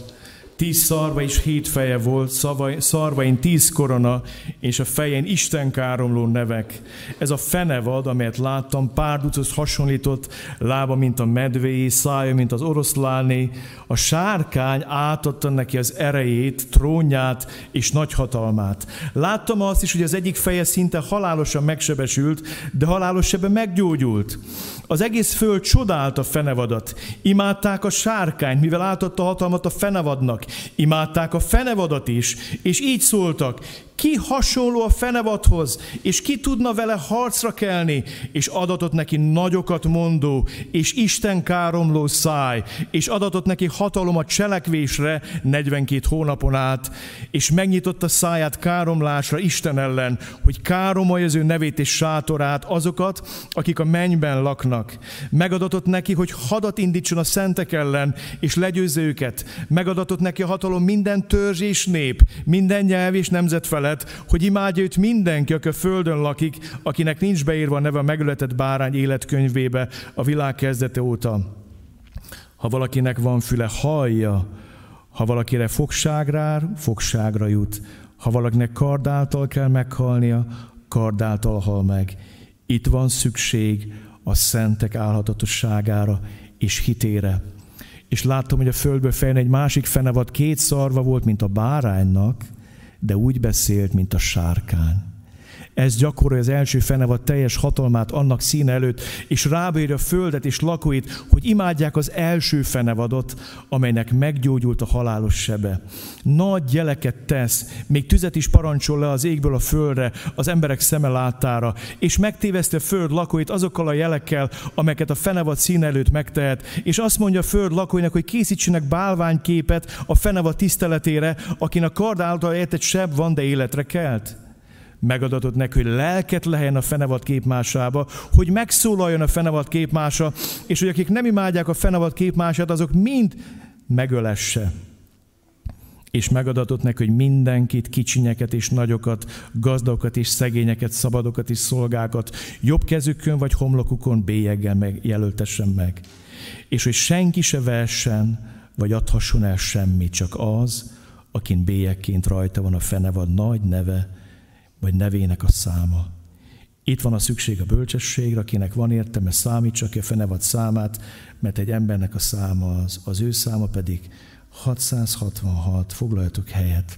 A: tíz szarva és hét feje volt, szava, szarvain tíz korona, és a fején Isten káromló nevek. Ez a fenevad, amelyet láttam, párduchoz hasonlított, lába, mint a medvé, szája, mint az oroszláné. A sárkány átadta neki az erejét, trónját és nagy hatalmát. Láttam azt is, hogy az egyik feje szinte halálosan megsebesült, de halálos sebe meggyógyult. Az egész föld csodált a fenevadat. Imádták a sárkányt, mivel átadta hatalmat a fenevadnak. Imádták a fenevadat is, és így szóltak, ki hasonló a fenevadhoz, és ki tudna vele harcra kelni, és adatot neki nagyokat mondó, és Isten káromló száj, és adatot neki hatalom a cselekvésre 42 hónapon át, és megnyitotta száját káromlásra Isten ellen, hogy káromolja az ő nevét és sátorát azokat, akik a mennyben laknak. Megadatott neki, hogy hadat indítson a szentek ellen, és legyőzze őket. Megadatott neki a hatalom minden törzs és nép, minden nyelv és nemzet felett, felett, hogy imádja őt mindenki, aki a földön lakik, akinek nincs beírva a neve a megöletett bárány életkönyvébe a világ kezdete óta. Ha valakinek van füle, hallja, ha valakire fogságra, fogságra jut. Ha valakinek kardáltal kell meghalnia, kardáltal hal meg. Itt van szükség a szentek állhatatosságára és hitére. És láttam, hogy a földből fejön egy másik fenevad, két szarva volt, mint a báránynak, de úgy beszélt, mint a sárkány. Ez gyakorolja az első fenevad teljes hatalmát annak színe előtt, és rábírja a földet és lakóit, hogy imádják az első fenevadot, amelynek meggyógyult a halálos sebe. Nagy jeleket tesz, még tüzet is parancsol le az égből a földre, az emberek szeme láttára, és megtéveszti a föld lakóit azokkal a jelekkel, amelyeket a fenevad színe előtt megtehet, és azt mondja a föld lakóinak, hogy készítsenek bálványképet a fenevad tiszteletére, akinek kard által egy seb van, de életre kelt megadatott neki, hogy lelket lehelyen a fenevad képmásába, hogy megszólaljon a fenevad képmása, és hogy akik nem imádják a fenevad képmását, azok mind megölesse. És megadatott neki, hogy mindenkit, kicsinyeket és nagyokat, gazdagokat és szegényeket, szabadokat és szolgákat jobb kezükön vagy homlokukon bélyeggel megjelöltessen meg. És hogy senki se vessen, vagy adhasson el semmit, csak az, akin bélyekként rajta van a fenevad nagy neve, vagy nevének a száma. Itt van a szükség a bölcsességre, akinek van értelme, számítsa ki a fenevad számát, mert egy embernek a száma az, az ő száma pedig 666. Foglaljatok helyet.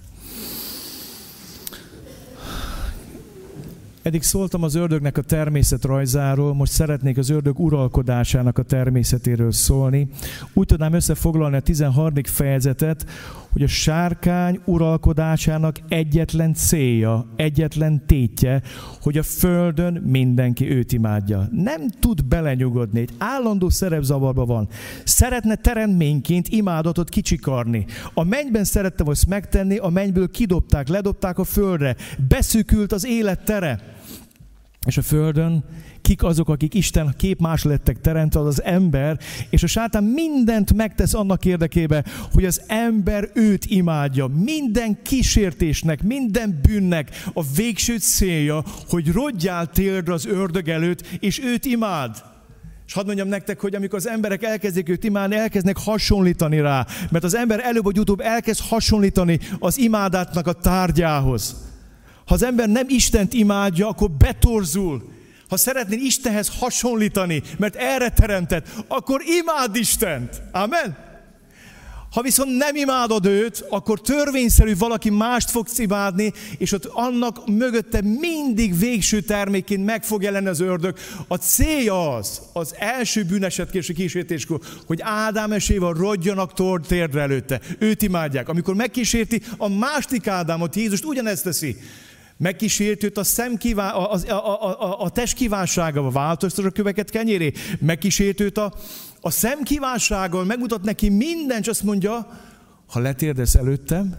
A: Eddig szóltam az ördögnek a természetrajzáról, most szeretnék az ördög uralkodásának a természetéről szólni. Úgy tudnám összefoglalni a 13. fejezetet, hogy a sárkány uralkodásának egyetlen célja, egyetlen tétje, hogy a földön mindenki őt imádja. Nem tud belenyugodni, egy állandó szerepzavarba van. Szeretne teremtményként imádatot kicsikarni. A mennyben szerette azt megtenni, a mennyből kidobták, ledobták a földre. Beszűkült az élettere. És a földön kik azok, akik Isten képmás lettek teremtve, az az ember, és a sátán mindent megtesz annak érdekében, hogy az ember őt imádja. Minden kísértésnek, minden bűnnek a végső célja, hogy rodjál térdre az ördög előtt, és őt imád. És hadd mondjam nektek, hogy amikor az emberek elkezdik őt imádni, elkezdnek hasonlítani rá. Mert az ember előbb vagy utóbb elkezd hasonlítani az imádátnak a tárgyához. Ha az ember nem Istent imádja, akkor betorzul. Ha szeretnél Istenhez hasonlítani, mert erre teremtett, akkor imád Istent. Amen? Ha viszont nem imádod őt, akkor törvényszerű valaki mást fogsz imádni, és ott annak mögötte mindig végső termékként meg fog jelenni az ördög. A célja az, az első bűnesetkési kísértéskor, hogy Ádám és Éva rodjanak térdre előtte. Őt imádják. Amikor megkísérti a másik Ádámot, Jézust ugyanezt teszi. Megkísért őt a, szem a, a, a, a, a test kívánságával, változtat a köveket kenyéré. Megkísért őt a, a szem megmutat neki mindent, és azt mondja, ha letérdesz előttem,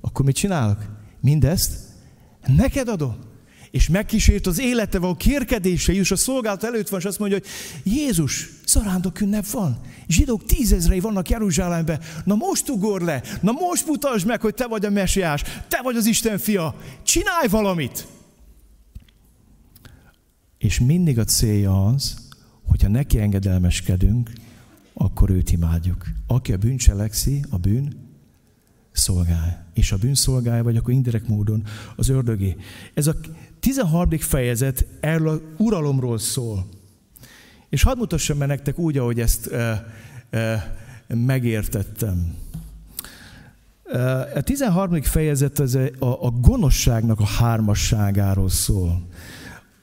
A: akkor mit csinálok? Mindezt neked adom és megkísért az életevel a kérkedése és a szolgálat előtt van, és azt mondja, hogy Jézus, zarándok ünnep van. Zsidók tízezrei vannak Jeruzsálemben. Na most ugor le, na most mutasd meg, hogy te vagy a mesiás, te vagy az Isten fia. Csinálj valamit. És mindig a célja az, hogyha neki engedelmeskedünk, akkor őt imádjuk. Aki a bűn cselekszi, a bűn szolgál. És a bűn szolgálja, vagy akkor indirekt módon az ördögé. Ez a 13. fejezet erről a uralomról szól. És hadd mutassam meg nektek úgy, ahogy ezt e, e, megértettem. A 13. fejezet az a, a gonoszságnak a hármasságáról szól.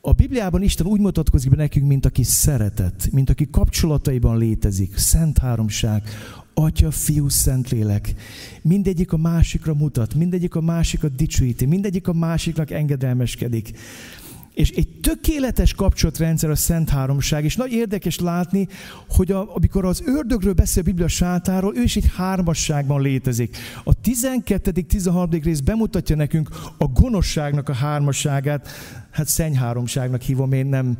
A: A Bibliában Isten úgy mutatkozik be nekünk, mint aki szeretet, mint aki kapcsolataiban létezik, szent háromság, Atya, Fiú, Szentlélek. Mindegyik a másikra mutat, mindegyik a másikat dicsőíti, mindegyik a másiknak engedelmeskedik. És egy tökéletes kapcsolatrendszer a Szent Háromság, és nagy érdekes látni, hogy a, amikor az ördögről beszél a Biblia sátáról, ő is egy hármasságban létezik. A 12.-13. rész bemutatja nekünk a gonoszságnak a hármasságát, hát szennyháromságnak hívom én, nem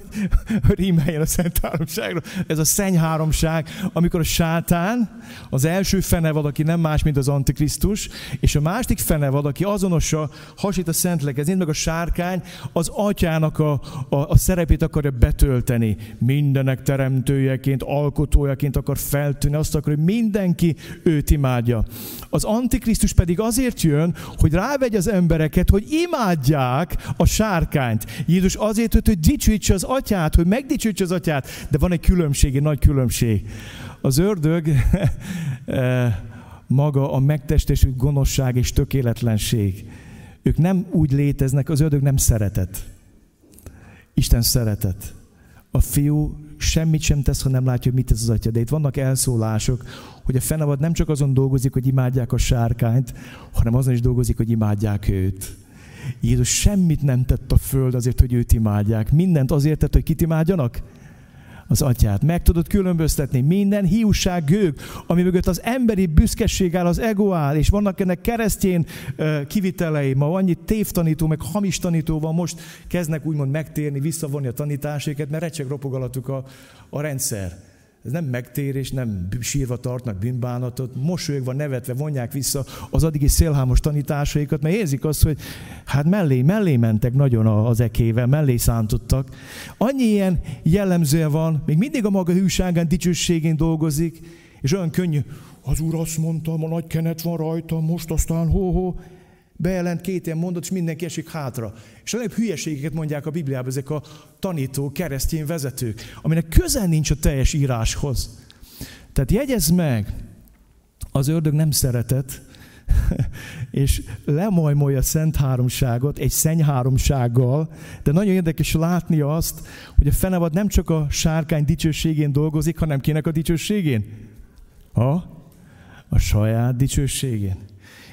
A: rímeljen a szent háromságra. Ez a szennyháromság, amikor a sátán, az első fenevad, aki nem más, mint az antikrisztus, és a másik fenevad, aki azonosa, hasít a szentlekezén, meg a sárkány, az atyának a, a, a szerepét akarja betölteni. Mindenek teremtőjeként, alkotójaként akar feltűnni, azt akar, hogy mindenki őt imádja. Az antikrisztus pedig azért jön, hogy rávegy az embereket, hogy imádják a sárkányt. Jézus azért jött, hogy dicsőítse az atyát, hogy megdicsőítse az atyát, de van egy különbség, egy nagy különbség. Az ördög eh, maga a megtestesült gonoszság és tökéletlenség. Ők nem úgy léteznek, az ördög nem szeretet. Isten szeretet. A fiú semmit sem tesz, ha nem látja, mit tesz az atya. De itt vannak elszólások, hogy a fenavad nem csak azon dolgozik, hogy imádják a sárkányt, hanem azon is dolgozik, hogy imádják őt. Jézus semmit nem tett a föld azért, hogy őt imádják. Mindent azért tett, hogy kit imádjanak? az atyát. Meg tudod különböztetni minden hiúság gőg, ami mögött az emberi büszkeség áll, az ego áll, és vannak ennek keresztjén kivitelei. Ma annyi tévtanító, meg hamis tanító van, most kezdnek úgymond megtérni, visszavonni a tanításéket, mert recseg ropogalatuk a, a rendszer. Ez nem megtérés, nem sírva tartnak bűnbánatot, mosolyogva, nevetve vonják vissza az addigi szélhámos tanításaikat, mert érzik azt, hogy hát mellé, mellé mentek nagyon az ekével, mellé szántottak. Annyi ilyen jellemzője van, még mindig a maga hűságán, dicsőségén dolgozik, és olyan könnyű, az úr azt mondta, a nagy kenet van rajta, most aztán hó-hó, bejelent két ilyen mondat, és mindenki esik hátra. És a legjobb hülyeségeket mondják a Bibliában ezek a tanító, keresztény vezetők, aminek közel nincs a teljes íráshoz. Tehát jegyezd meg, az ördög nem szeretet, és lemajmolja a szent háromságot egy szenny háromsággal, de nagyon érdekes látni azt, hogy a fenevad nem csak a sárkány dicsőségén dolgozik, hanem kinek a dicsőségén? Ha? A saját dicsőségén.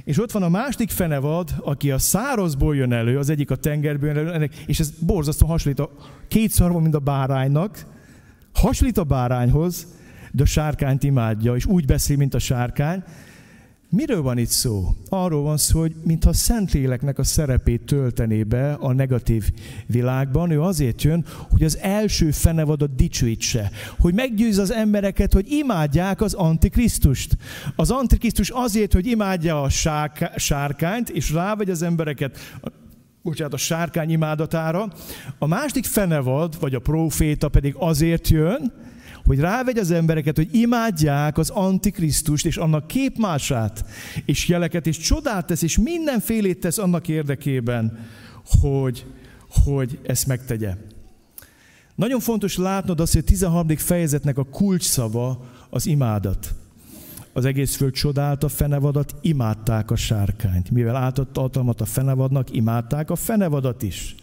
A: És ott van a másik fenevad, aki a szárazból jön elő, az egyik a tengerből jön elő, és ez borzasztóan hasonlít a kétszer van, mint a báránynak, hasonlít a bárányhoz, de a sárkányt imádja, és úgy beszél, mint a sárkány, Miről van itt szó? Arról van szó, hogy mintha Szentléleknek a szerepét töltené be a negatív világban. Ő azért jön, hogy az első fenevadat dicsőítse. Hogy meggyőz az embereket, hogy imádják az Antikrisztust. Az Antikrisztus azért, hogy imádja a sárkányt, és rávegy az embereket bocsánat, a sárkány imádatára. A másik fenevad, vagy a proféta pedig azért jön, hogy rávegy az embereket, hogy imádják az Antikrisztust és annak képmását, és jeleket, és csodát tesz, és mindenfélét tesz annak érdekében, hogy, hogy ezt megtegye. Nagyon fontos látnod azt, hogy a 13. fejezetnek a kulcsszava az imádat. Az egész föld csodálta a fenevadat, imádták a sárkányt. Mivel átadta hatalmat a fenevadnak, imádták a fenevadat is.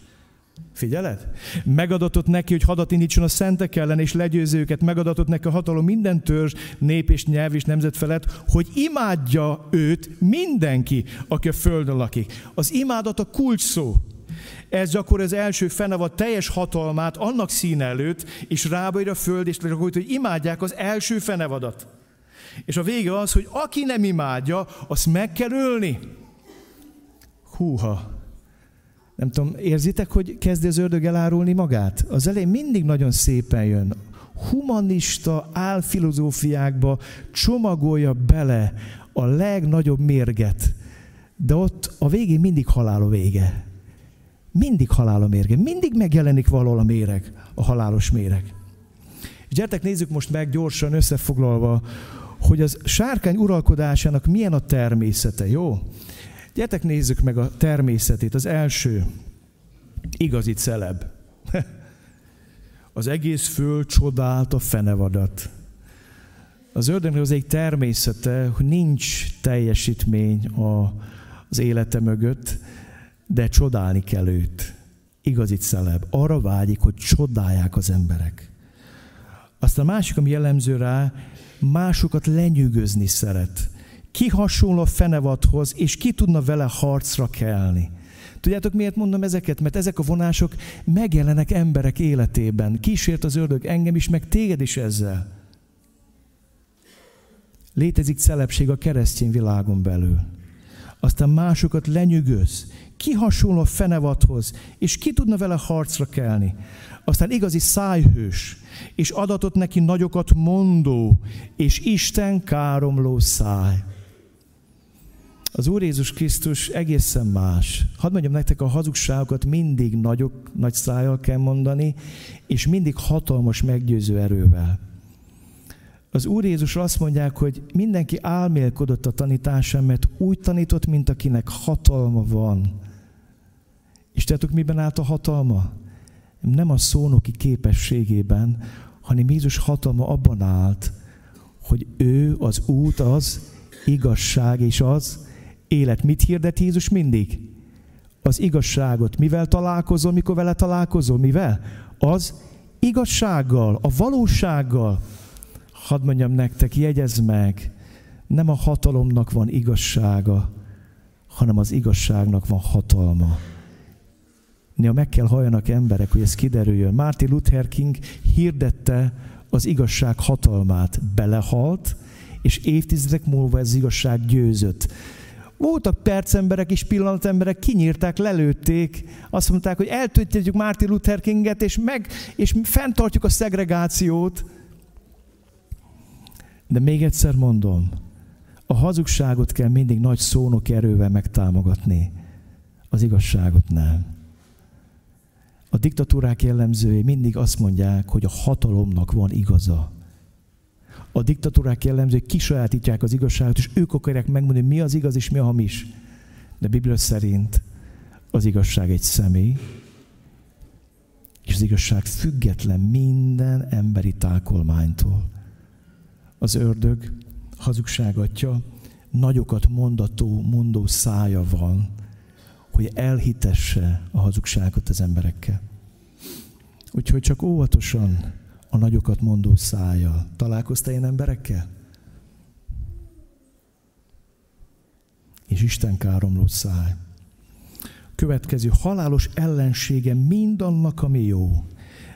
A: Figyeled? Megadatott neki, hogy hadat indítson a szentek ellen, és legyőző őket. Megadatott neki a hatalom minden törzs, nép és nyelv és nemzet felett, hogy imádja őt mindenki, aki a földön lakik. Az imádat a kulcs szó. Ez gyakor az első fenevad teljes hatalmát annak szín előtt, és rábaír a föld, és gyakorlott, hogy imádják az első fenevadat. És a vége az, hogy aki nem imádja, azt meg kell ölni. Húha, nem tudom, érzitek, hogy kezdi az ördög elárulni magát? Az elején mindig nagyon szépen jön. Humanista álfilozófiákba csomagolja bele a legnagyobb mérget, de ott a végén mindig halál a vége. Mindig halál a mérge, mindig megjelenik valahol a méreg, a halálos méreg. És gyertek, nézzük most meg gyorsan összefoglalva, hogy az sárkány uralkodásának milyen a természete, jó? Gyertek, nézzük meg a természetét. Az első, igazi celeb. Az egész föld csodált a fenevadat. Az ördögnek az egy természete, hogy nincs teljesítmény a, az élete mögött, de csodálni kell őt. Igazi celeb. Arra vágyik, hogy csodálják az emberek. Aztán a másik, ami jellemző rá, másokat lenyűgözni szeret. Ki hasonló a fenevadhoz, és ki tudna vele harcra kelni. Tudjátok, miért mondom ezeket? Mert ezek a vonások megjelenek emberek életében. Kísért az ördög engem is, meg téged is ezzel. Létezik szelepség a keresztény világon belül. Aztán másokat lenyűgöz. Ki hasonló a fenevadhoz, és ki tudna vele harcra kelni. Aztán igazi szájhős, és adatot neki nagyokat mondó, és Isten káromló száj. Az Úr Jézus Krisztus egészen más. Hadd mondjam nektek, a hazugságokat mindig nagyok, nagy szájjal kell mondani, és mindig hatalmas meggyőző erővel. Az Úr Jézus azt mondják, hogy mindenki álmélkodott a tanításán, mert úgy tanított, mint akinek hatalma van. És tudjátok, miben állt a hatalma? Nem a szónoki képességében, hanem Jézus hatalma abban állt, hogy ő az út, az igazság és az élet. Mit hirdet Jézus mindig? Az igazságot. Mivel találkozol, mikor vele találkozol? Mivel? Az igazsággal, a valósággal. Hadd mondjam nektek, jegyezd meg, nem a hatalomnak van igazsága, hanem az igazságnak van hatalma. Néha meg kell halljanak emberek, hogy ez kiderüljön. Martin Luther King hirdette az igazság hatalmát. Belehalt, és évtizedek múlva ez az igazság győzött. Voltak percemberek és pillanatemberek, kinyírták, lelőtték, azt mondták, hogy eltöltjük Martin Luther Kinget, és, meg, és fenntartjuk a szegregációt. De még egyszer mondom, a hazugságot kell mindig nagy szónok erővel megtámogatni, az igazságot nem. A diktatúrák jellemzői mindig azt mondják, hogy a hatalomnak van igaza. A diktatúrák jellemzői kisajátítják az igazságot, és ők akarják megmondani, mi az igaz és mi a hamis. De Biblia szerint az igazság egy személy, és az igazság független minden emberi tákolmánytól. Az ördög hazugságatja, nagyokat mondató, mondó szája van, hogy elhitesse a hazugságot az emberekkel. Úgyhogy csak óvatosan a nagyokat mondó szája. Találkoztál ilyen emberekkel? És Isten káromló száj. Következő halálos ellensége mindannak, ami jó.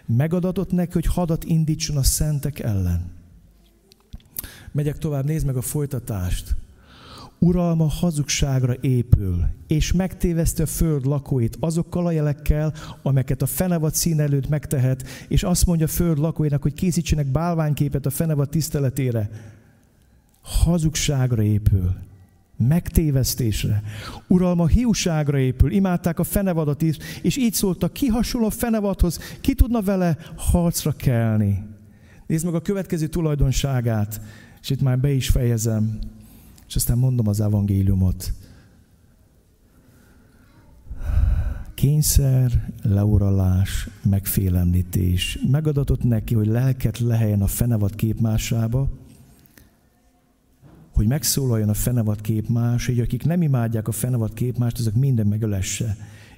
A: Megadatott neki, hogy hadat indítson a szentek ellen. Megyek tovább, nézd meg a folytatást uralma hazugságra épül, és megtéveszti a föld lakóit azokkal a jelekkel, amelyeket a fenevad szín előtt megtehet, és azt mondja a föld lakóinak, hogy készítsenek bálványképet a fenevad tiszteletére. Hazugságra épül, megtévesztésre. Uralma hiúságra épül, imádták a fenevadat is, és így szóltak, ki hasonló a fenevadhoz, ki tudna vele harcra kelni. Nézd meg a következő tulajdonságát, és itt már be is fejezem és aztán mondom az evangéliumot. Kényszer, leuralás, megfélemlítés. Megadatott neki, hogy lelket lehelyen a fenevad képmásába, hogy megszólaljon a fenevad képmás, hogy akik nem imádják a fenevad képmást, azok minden megölesse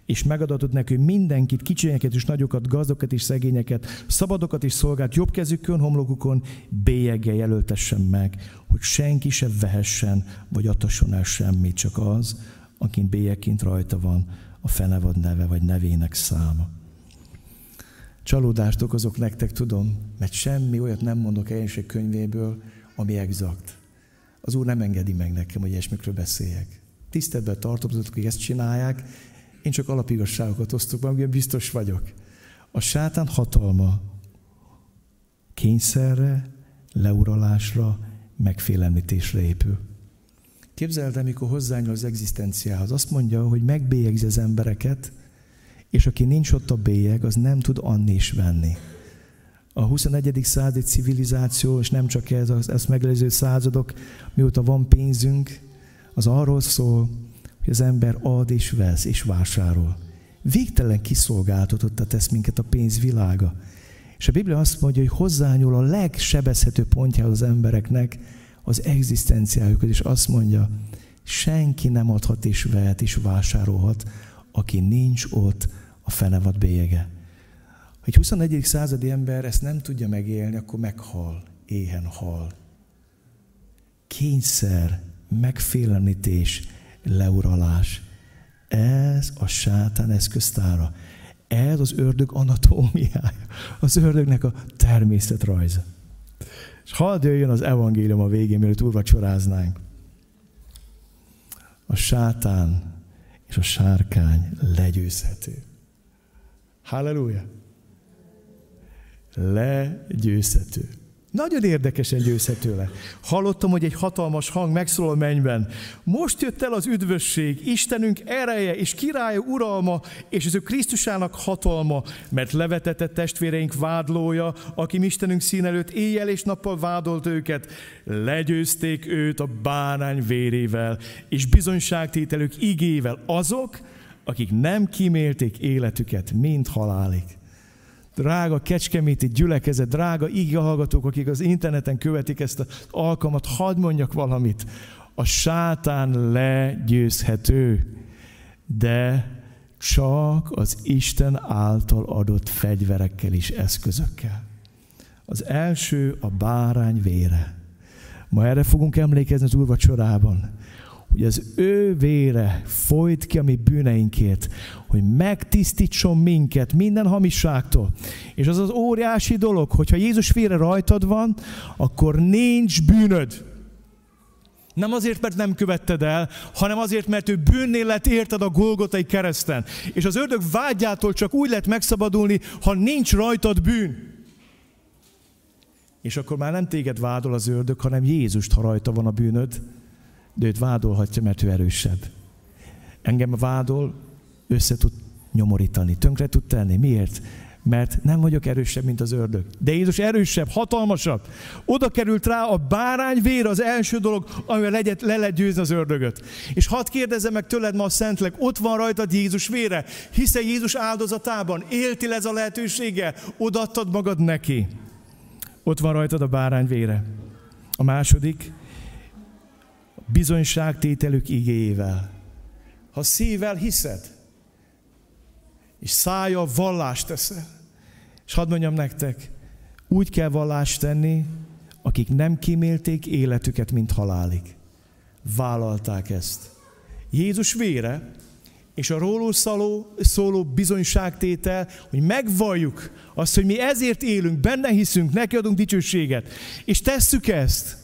A: és megadatott hogy mindenkit, kicsinyeket és nagyokat, gazdokat és szegényeket, szabadokat és szolgált jobb kezükön, homlokukon bélyeggel jelöltessen meg, hogy senki se vehessen, vagy adhasson el semmit, csak az, akin bélyekként rajta van a fenevad neve, vagy nevének száma. Csalódást okozok nektek, tudom, mert semmi olyat nem mondok Egyenség könyvéből, ami exakt. Az Úr nem engedi meg nekem, hogy ilyesmikről beszéljek. Tiszteletben tartom azok, akik ezt csinálják, én csak alapigasságokat osztok be, biztos vagyok. A sátán hatalma kényszerre, leuralásra, megfélemlítésre épül. Képzeld el, mikor hozzányúl az egzisztenciához. Azt mondja, hogy megbélyegzi az embereket, És aki nincs ott a bélyeg, az nem tud anni is venni. A 21. századi civilizáció, és nem csak ez, az ezt megelőző századok, mióta van pénzünk, az arról szól, hogy az ember ad és vesz és vásárol. Végtelen kiszolgáltatotta tesz minket a pénz világa. És a Biblia azt mondja, hogy hozzányúl a legsebezhető pontjához az embereknek az egzisztenciájukat, és azt mondja, senki nem adhat és vehet és vásárolhat, aki nincs ott a fenevad bélyege. Ha egy 21. századi ember ezt nem tudja megélni, akkor meghal, éhen hal. Kényszer, megfélemlítés, leuralás. Ez a sátán eszköztára. Ez az ördög anatómiája. Az ördögnek a természetrajza. És hadd jöjjön az evangélium a végén, mielőtt úrvacsoráznánk. A sátán és a sárkány legyőzhető. Halleluja! Legyőzhető. Nagyon érdekesen győzhető le. Hallottam, hogy egy hatalmas hang megszólal mennyben. Most jött el az üdvösség, Istenünk ereje és királya uralma, és az ő Krisztusának hatalma, mert levetette testvéreink vádlója, aki Istenünk szín előtt éjjel és nappal vádolt őket. Legyőzték őt a bánány vérével, és bizonyságtételük igével azok, akik nem kimélték életüket, mint halálig drága kecskeméti gyülekezet, drága hallgatók, akik az interneten követik ezt az alkalmat, hadd mondjak valamit. A sátán legyőzhető, de csak az Isten által adott fegyverekkel és eszközökkel. Az első a bárány vére. Ma erre fogunk emlékezni az úrvacsorában hogy az ő vére folyt ki a mi bűneinkért, hogy megtisztítson minket minden hamiságtól. És az az óriási dolog, hogyha Jézus vére rajtad van, akkor nincs bűnöd. Nem azért, mert nem követted el, hanem azért, mert ő bűnnél lett érted a Golgotai kereszten. És az ördög vágyától csak úgy lehet megszabadulni, ha nincs rajtad bűn. És akkor már nem téged vádol az ördög, hanem Jézust, ha rajta van a bűnöd de őt vádolhatja, mert ő erősebb. Engem vádol, össze tud nyomorítani, tönkre tud tenni. Miért? Mert nem vagyok erősebb, mint az ördög. De Jézus erősebb, hatalmasabb. Oda került rá a bárány vér az első dolog, amivel legyet, le lehet győzni az ördögöt. És hadd kérdezem meg tőled ma a Szentleg, ott van rajtad Jézus vére, hiszen Jézus áldozatában éltél ez a lehetősége, odaadtad magad neki. Ott van rajtad a bárány vére. A második, bizonyságtételük igével. Ha szívvel hiszed, és szája vallást teszel, és hadd mondjam nektek, úgy kell vallást tenni, akik nem kimélték életüket, mint halálig. Vállalták ezt. Jézus vére, és a róló szóló, szóló bizonyságtétel, hogy megvalljuk azt, hogy mi ezért élünk, benne hiszünk, neki adunk dicsőséget, és tesszük ezt,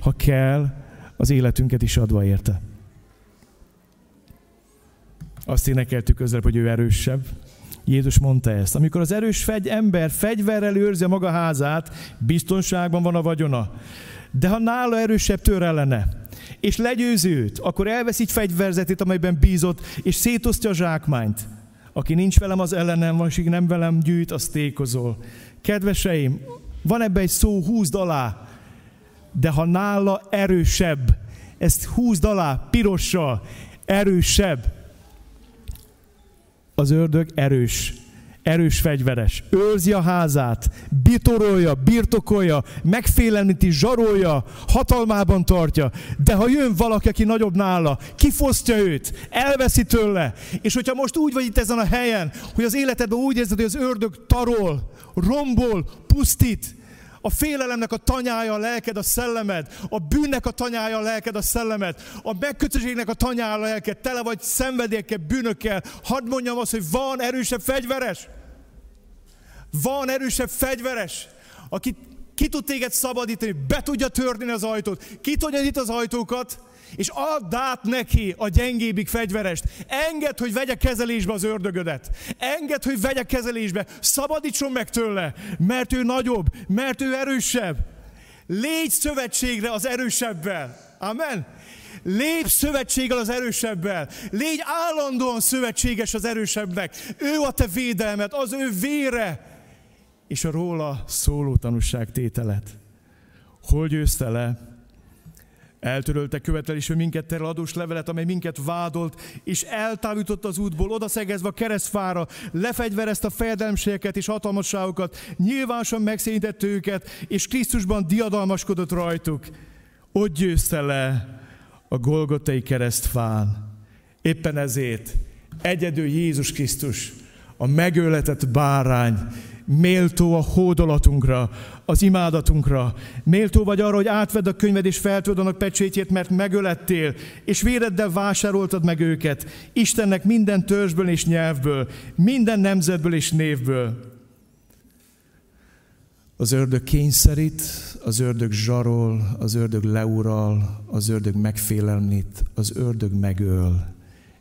A: ha kell, az életünket is adva érte. Azt énekeltük közel, hogy ő erősebb. Jézus mondta ezt. Amikor az erős fegy ember fegyverrel őrzi a maga házát, biztonságban van a vagyona. De ha nála erősebb tör ellene, és legyőzi őt, akkor elvesz így fegyverzetét, amelyben bízott, és szétosztja a zsákmányt. Aki nincs velem, az ellenem van, és nem velem gyűjt, az tékozol. Kedveseim, van ebbe egy szó, húzd alá de ha nála erősebb, ezt húzd alá pirossal, erősebb. Az ördög erős, erős fegyveres. Őrzi a házát, bitorolja, birtokolja, megfélemlíti, zsarolja, hatalmában tartja. De ha jön valaki, aki nagyobb nála, kifosztja őt, elveszi tőle. És hogyha most úgy vagy itt ezen a helyen, hogy az életedben úgy érzed, hogy az ördög tarol, rombol, pusztít, a félelemnek a tanyája a lelked, a szellemed. A bűnnek a tanyája a lelked, a szellemed. A megkötözségnek a tanyája a lelked. Tele vagy szenvedélyekkel, bűnökkel. Hadd mondjam azt, hogy van erősebb fegyveres. Van erősebb fegyveres, aki ki tud téged szabadítani, be tudja törni az ajtót, ki tudja itt az ajtókat, és add át neki a gyengébbik fegyverest. Engedd, hogy vegye kezelésbe az ördögödet. Engedd, hogy vegye kezelésbe. Szabadítson meg tőle, mert ő nagyobb, mert ő erősebb. Légy szövetségre az erősebbel. Amen. Lép szövetséggel az erősebbel. Légy állandóan szövetséges az erősebbnek. Ő a te védelmet, az ő vére, és a róla szóló tanúság tételet. Hol győzte le? Eltörölte követelésű minket terül adós levelet, amely minket vádolt, és eltávított az útból, odaszegezve a keresztfára, lefegyverezte a fejedelmségeket és hatalmasságokat, nyilvánosan megszényítette őket, és Krisztusban diadalmaskodott rajtuk. Ott győzte le a Golgotai keresztfán. Éppen ezért egyedül Jézus Krisztus, a megöletett bárány, méltó a hódolatunkra, az imádatunkra. Méltó vagy arra, hogy átvedd a könyved és feltöld annak pecsétjét, mert megölettél, és véreddel vásároltad meg őket. Istennek minden törzsből és nyelvből, minden nemzetből és névből. Az ördög kényszerít, az ördög zsarol, az ördög leural, az ördög megfélelmít, az ördög megöl.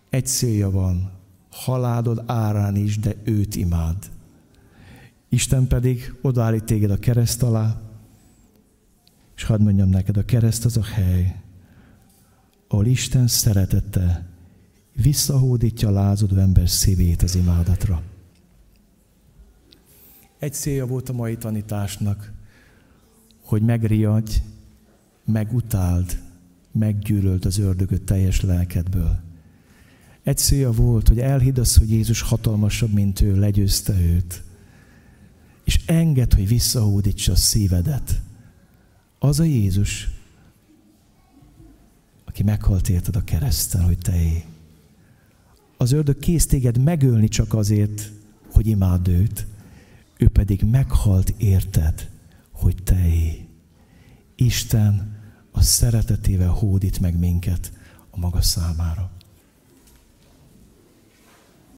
A: Egy célja van, halálod árán is, de őt imád. Isten pedig odaállít téged a kereszt alá, és hadd mondjam neked, a kereszt az a hely, ahol Isten szeretette visszahódítja lázadó ember szívét az imádatra. Egy célja volt a mai tanításnak, hogy megriadj, megutáld, meggyűlölt az ördögöt teljes lelkedből. Egy célja volt, hogy elhidd azt, hogy Jézus hatalmasabb, mint ő, legyőzte őt. És enged, hogy visszahódítsa a szívedet. Az a Jézus, aki meghalt érted a kereszten, hogy te éj. Az ördög kész téged megölni csak azért, hogy imád őt ő pedig meghalt érted, hogy te éj. Isten a szeretetével hódít meg minket a maga számára.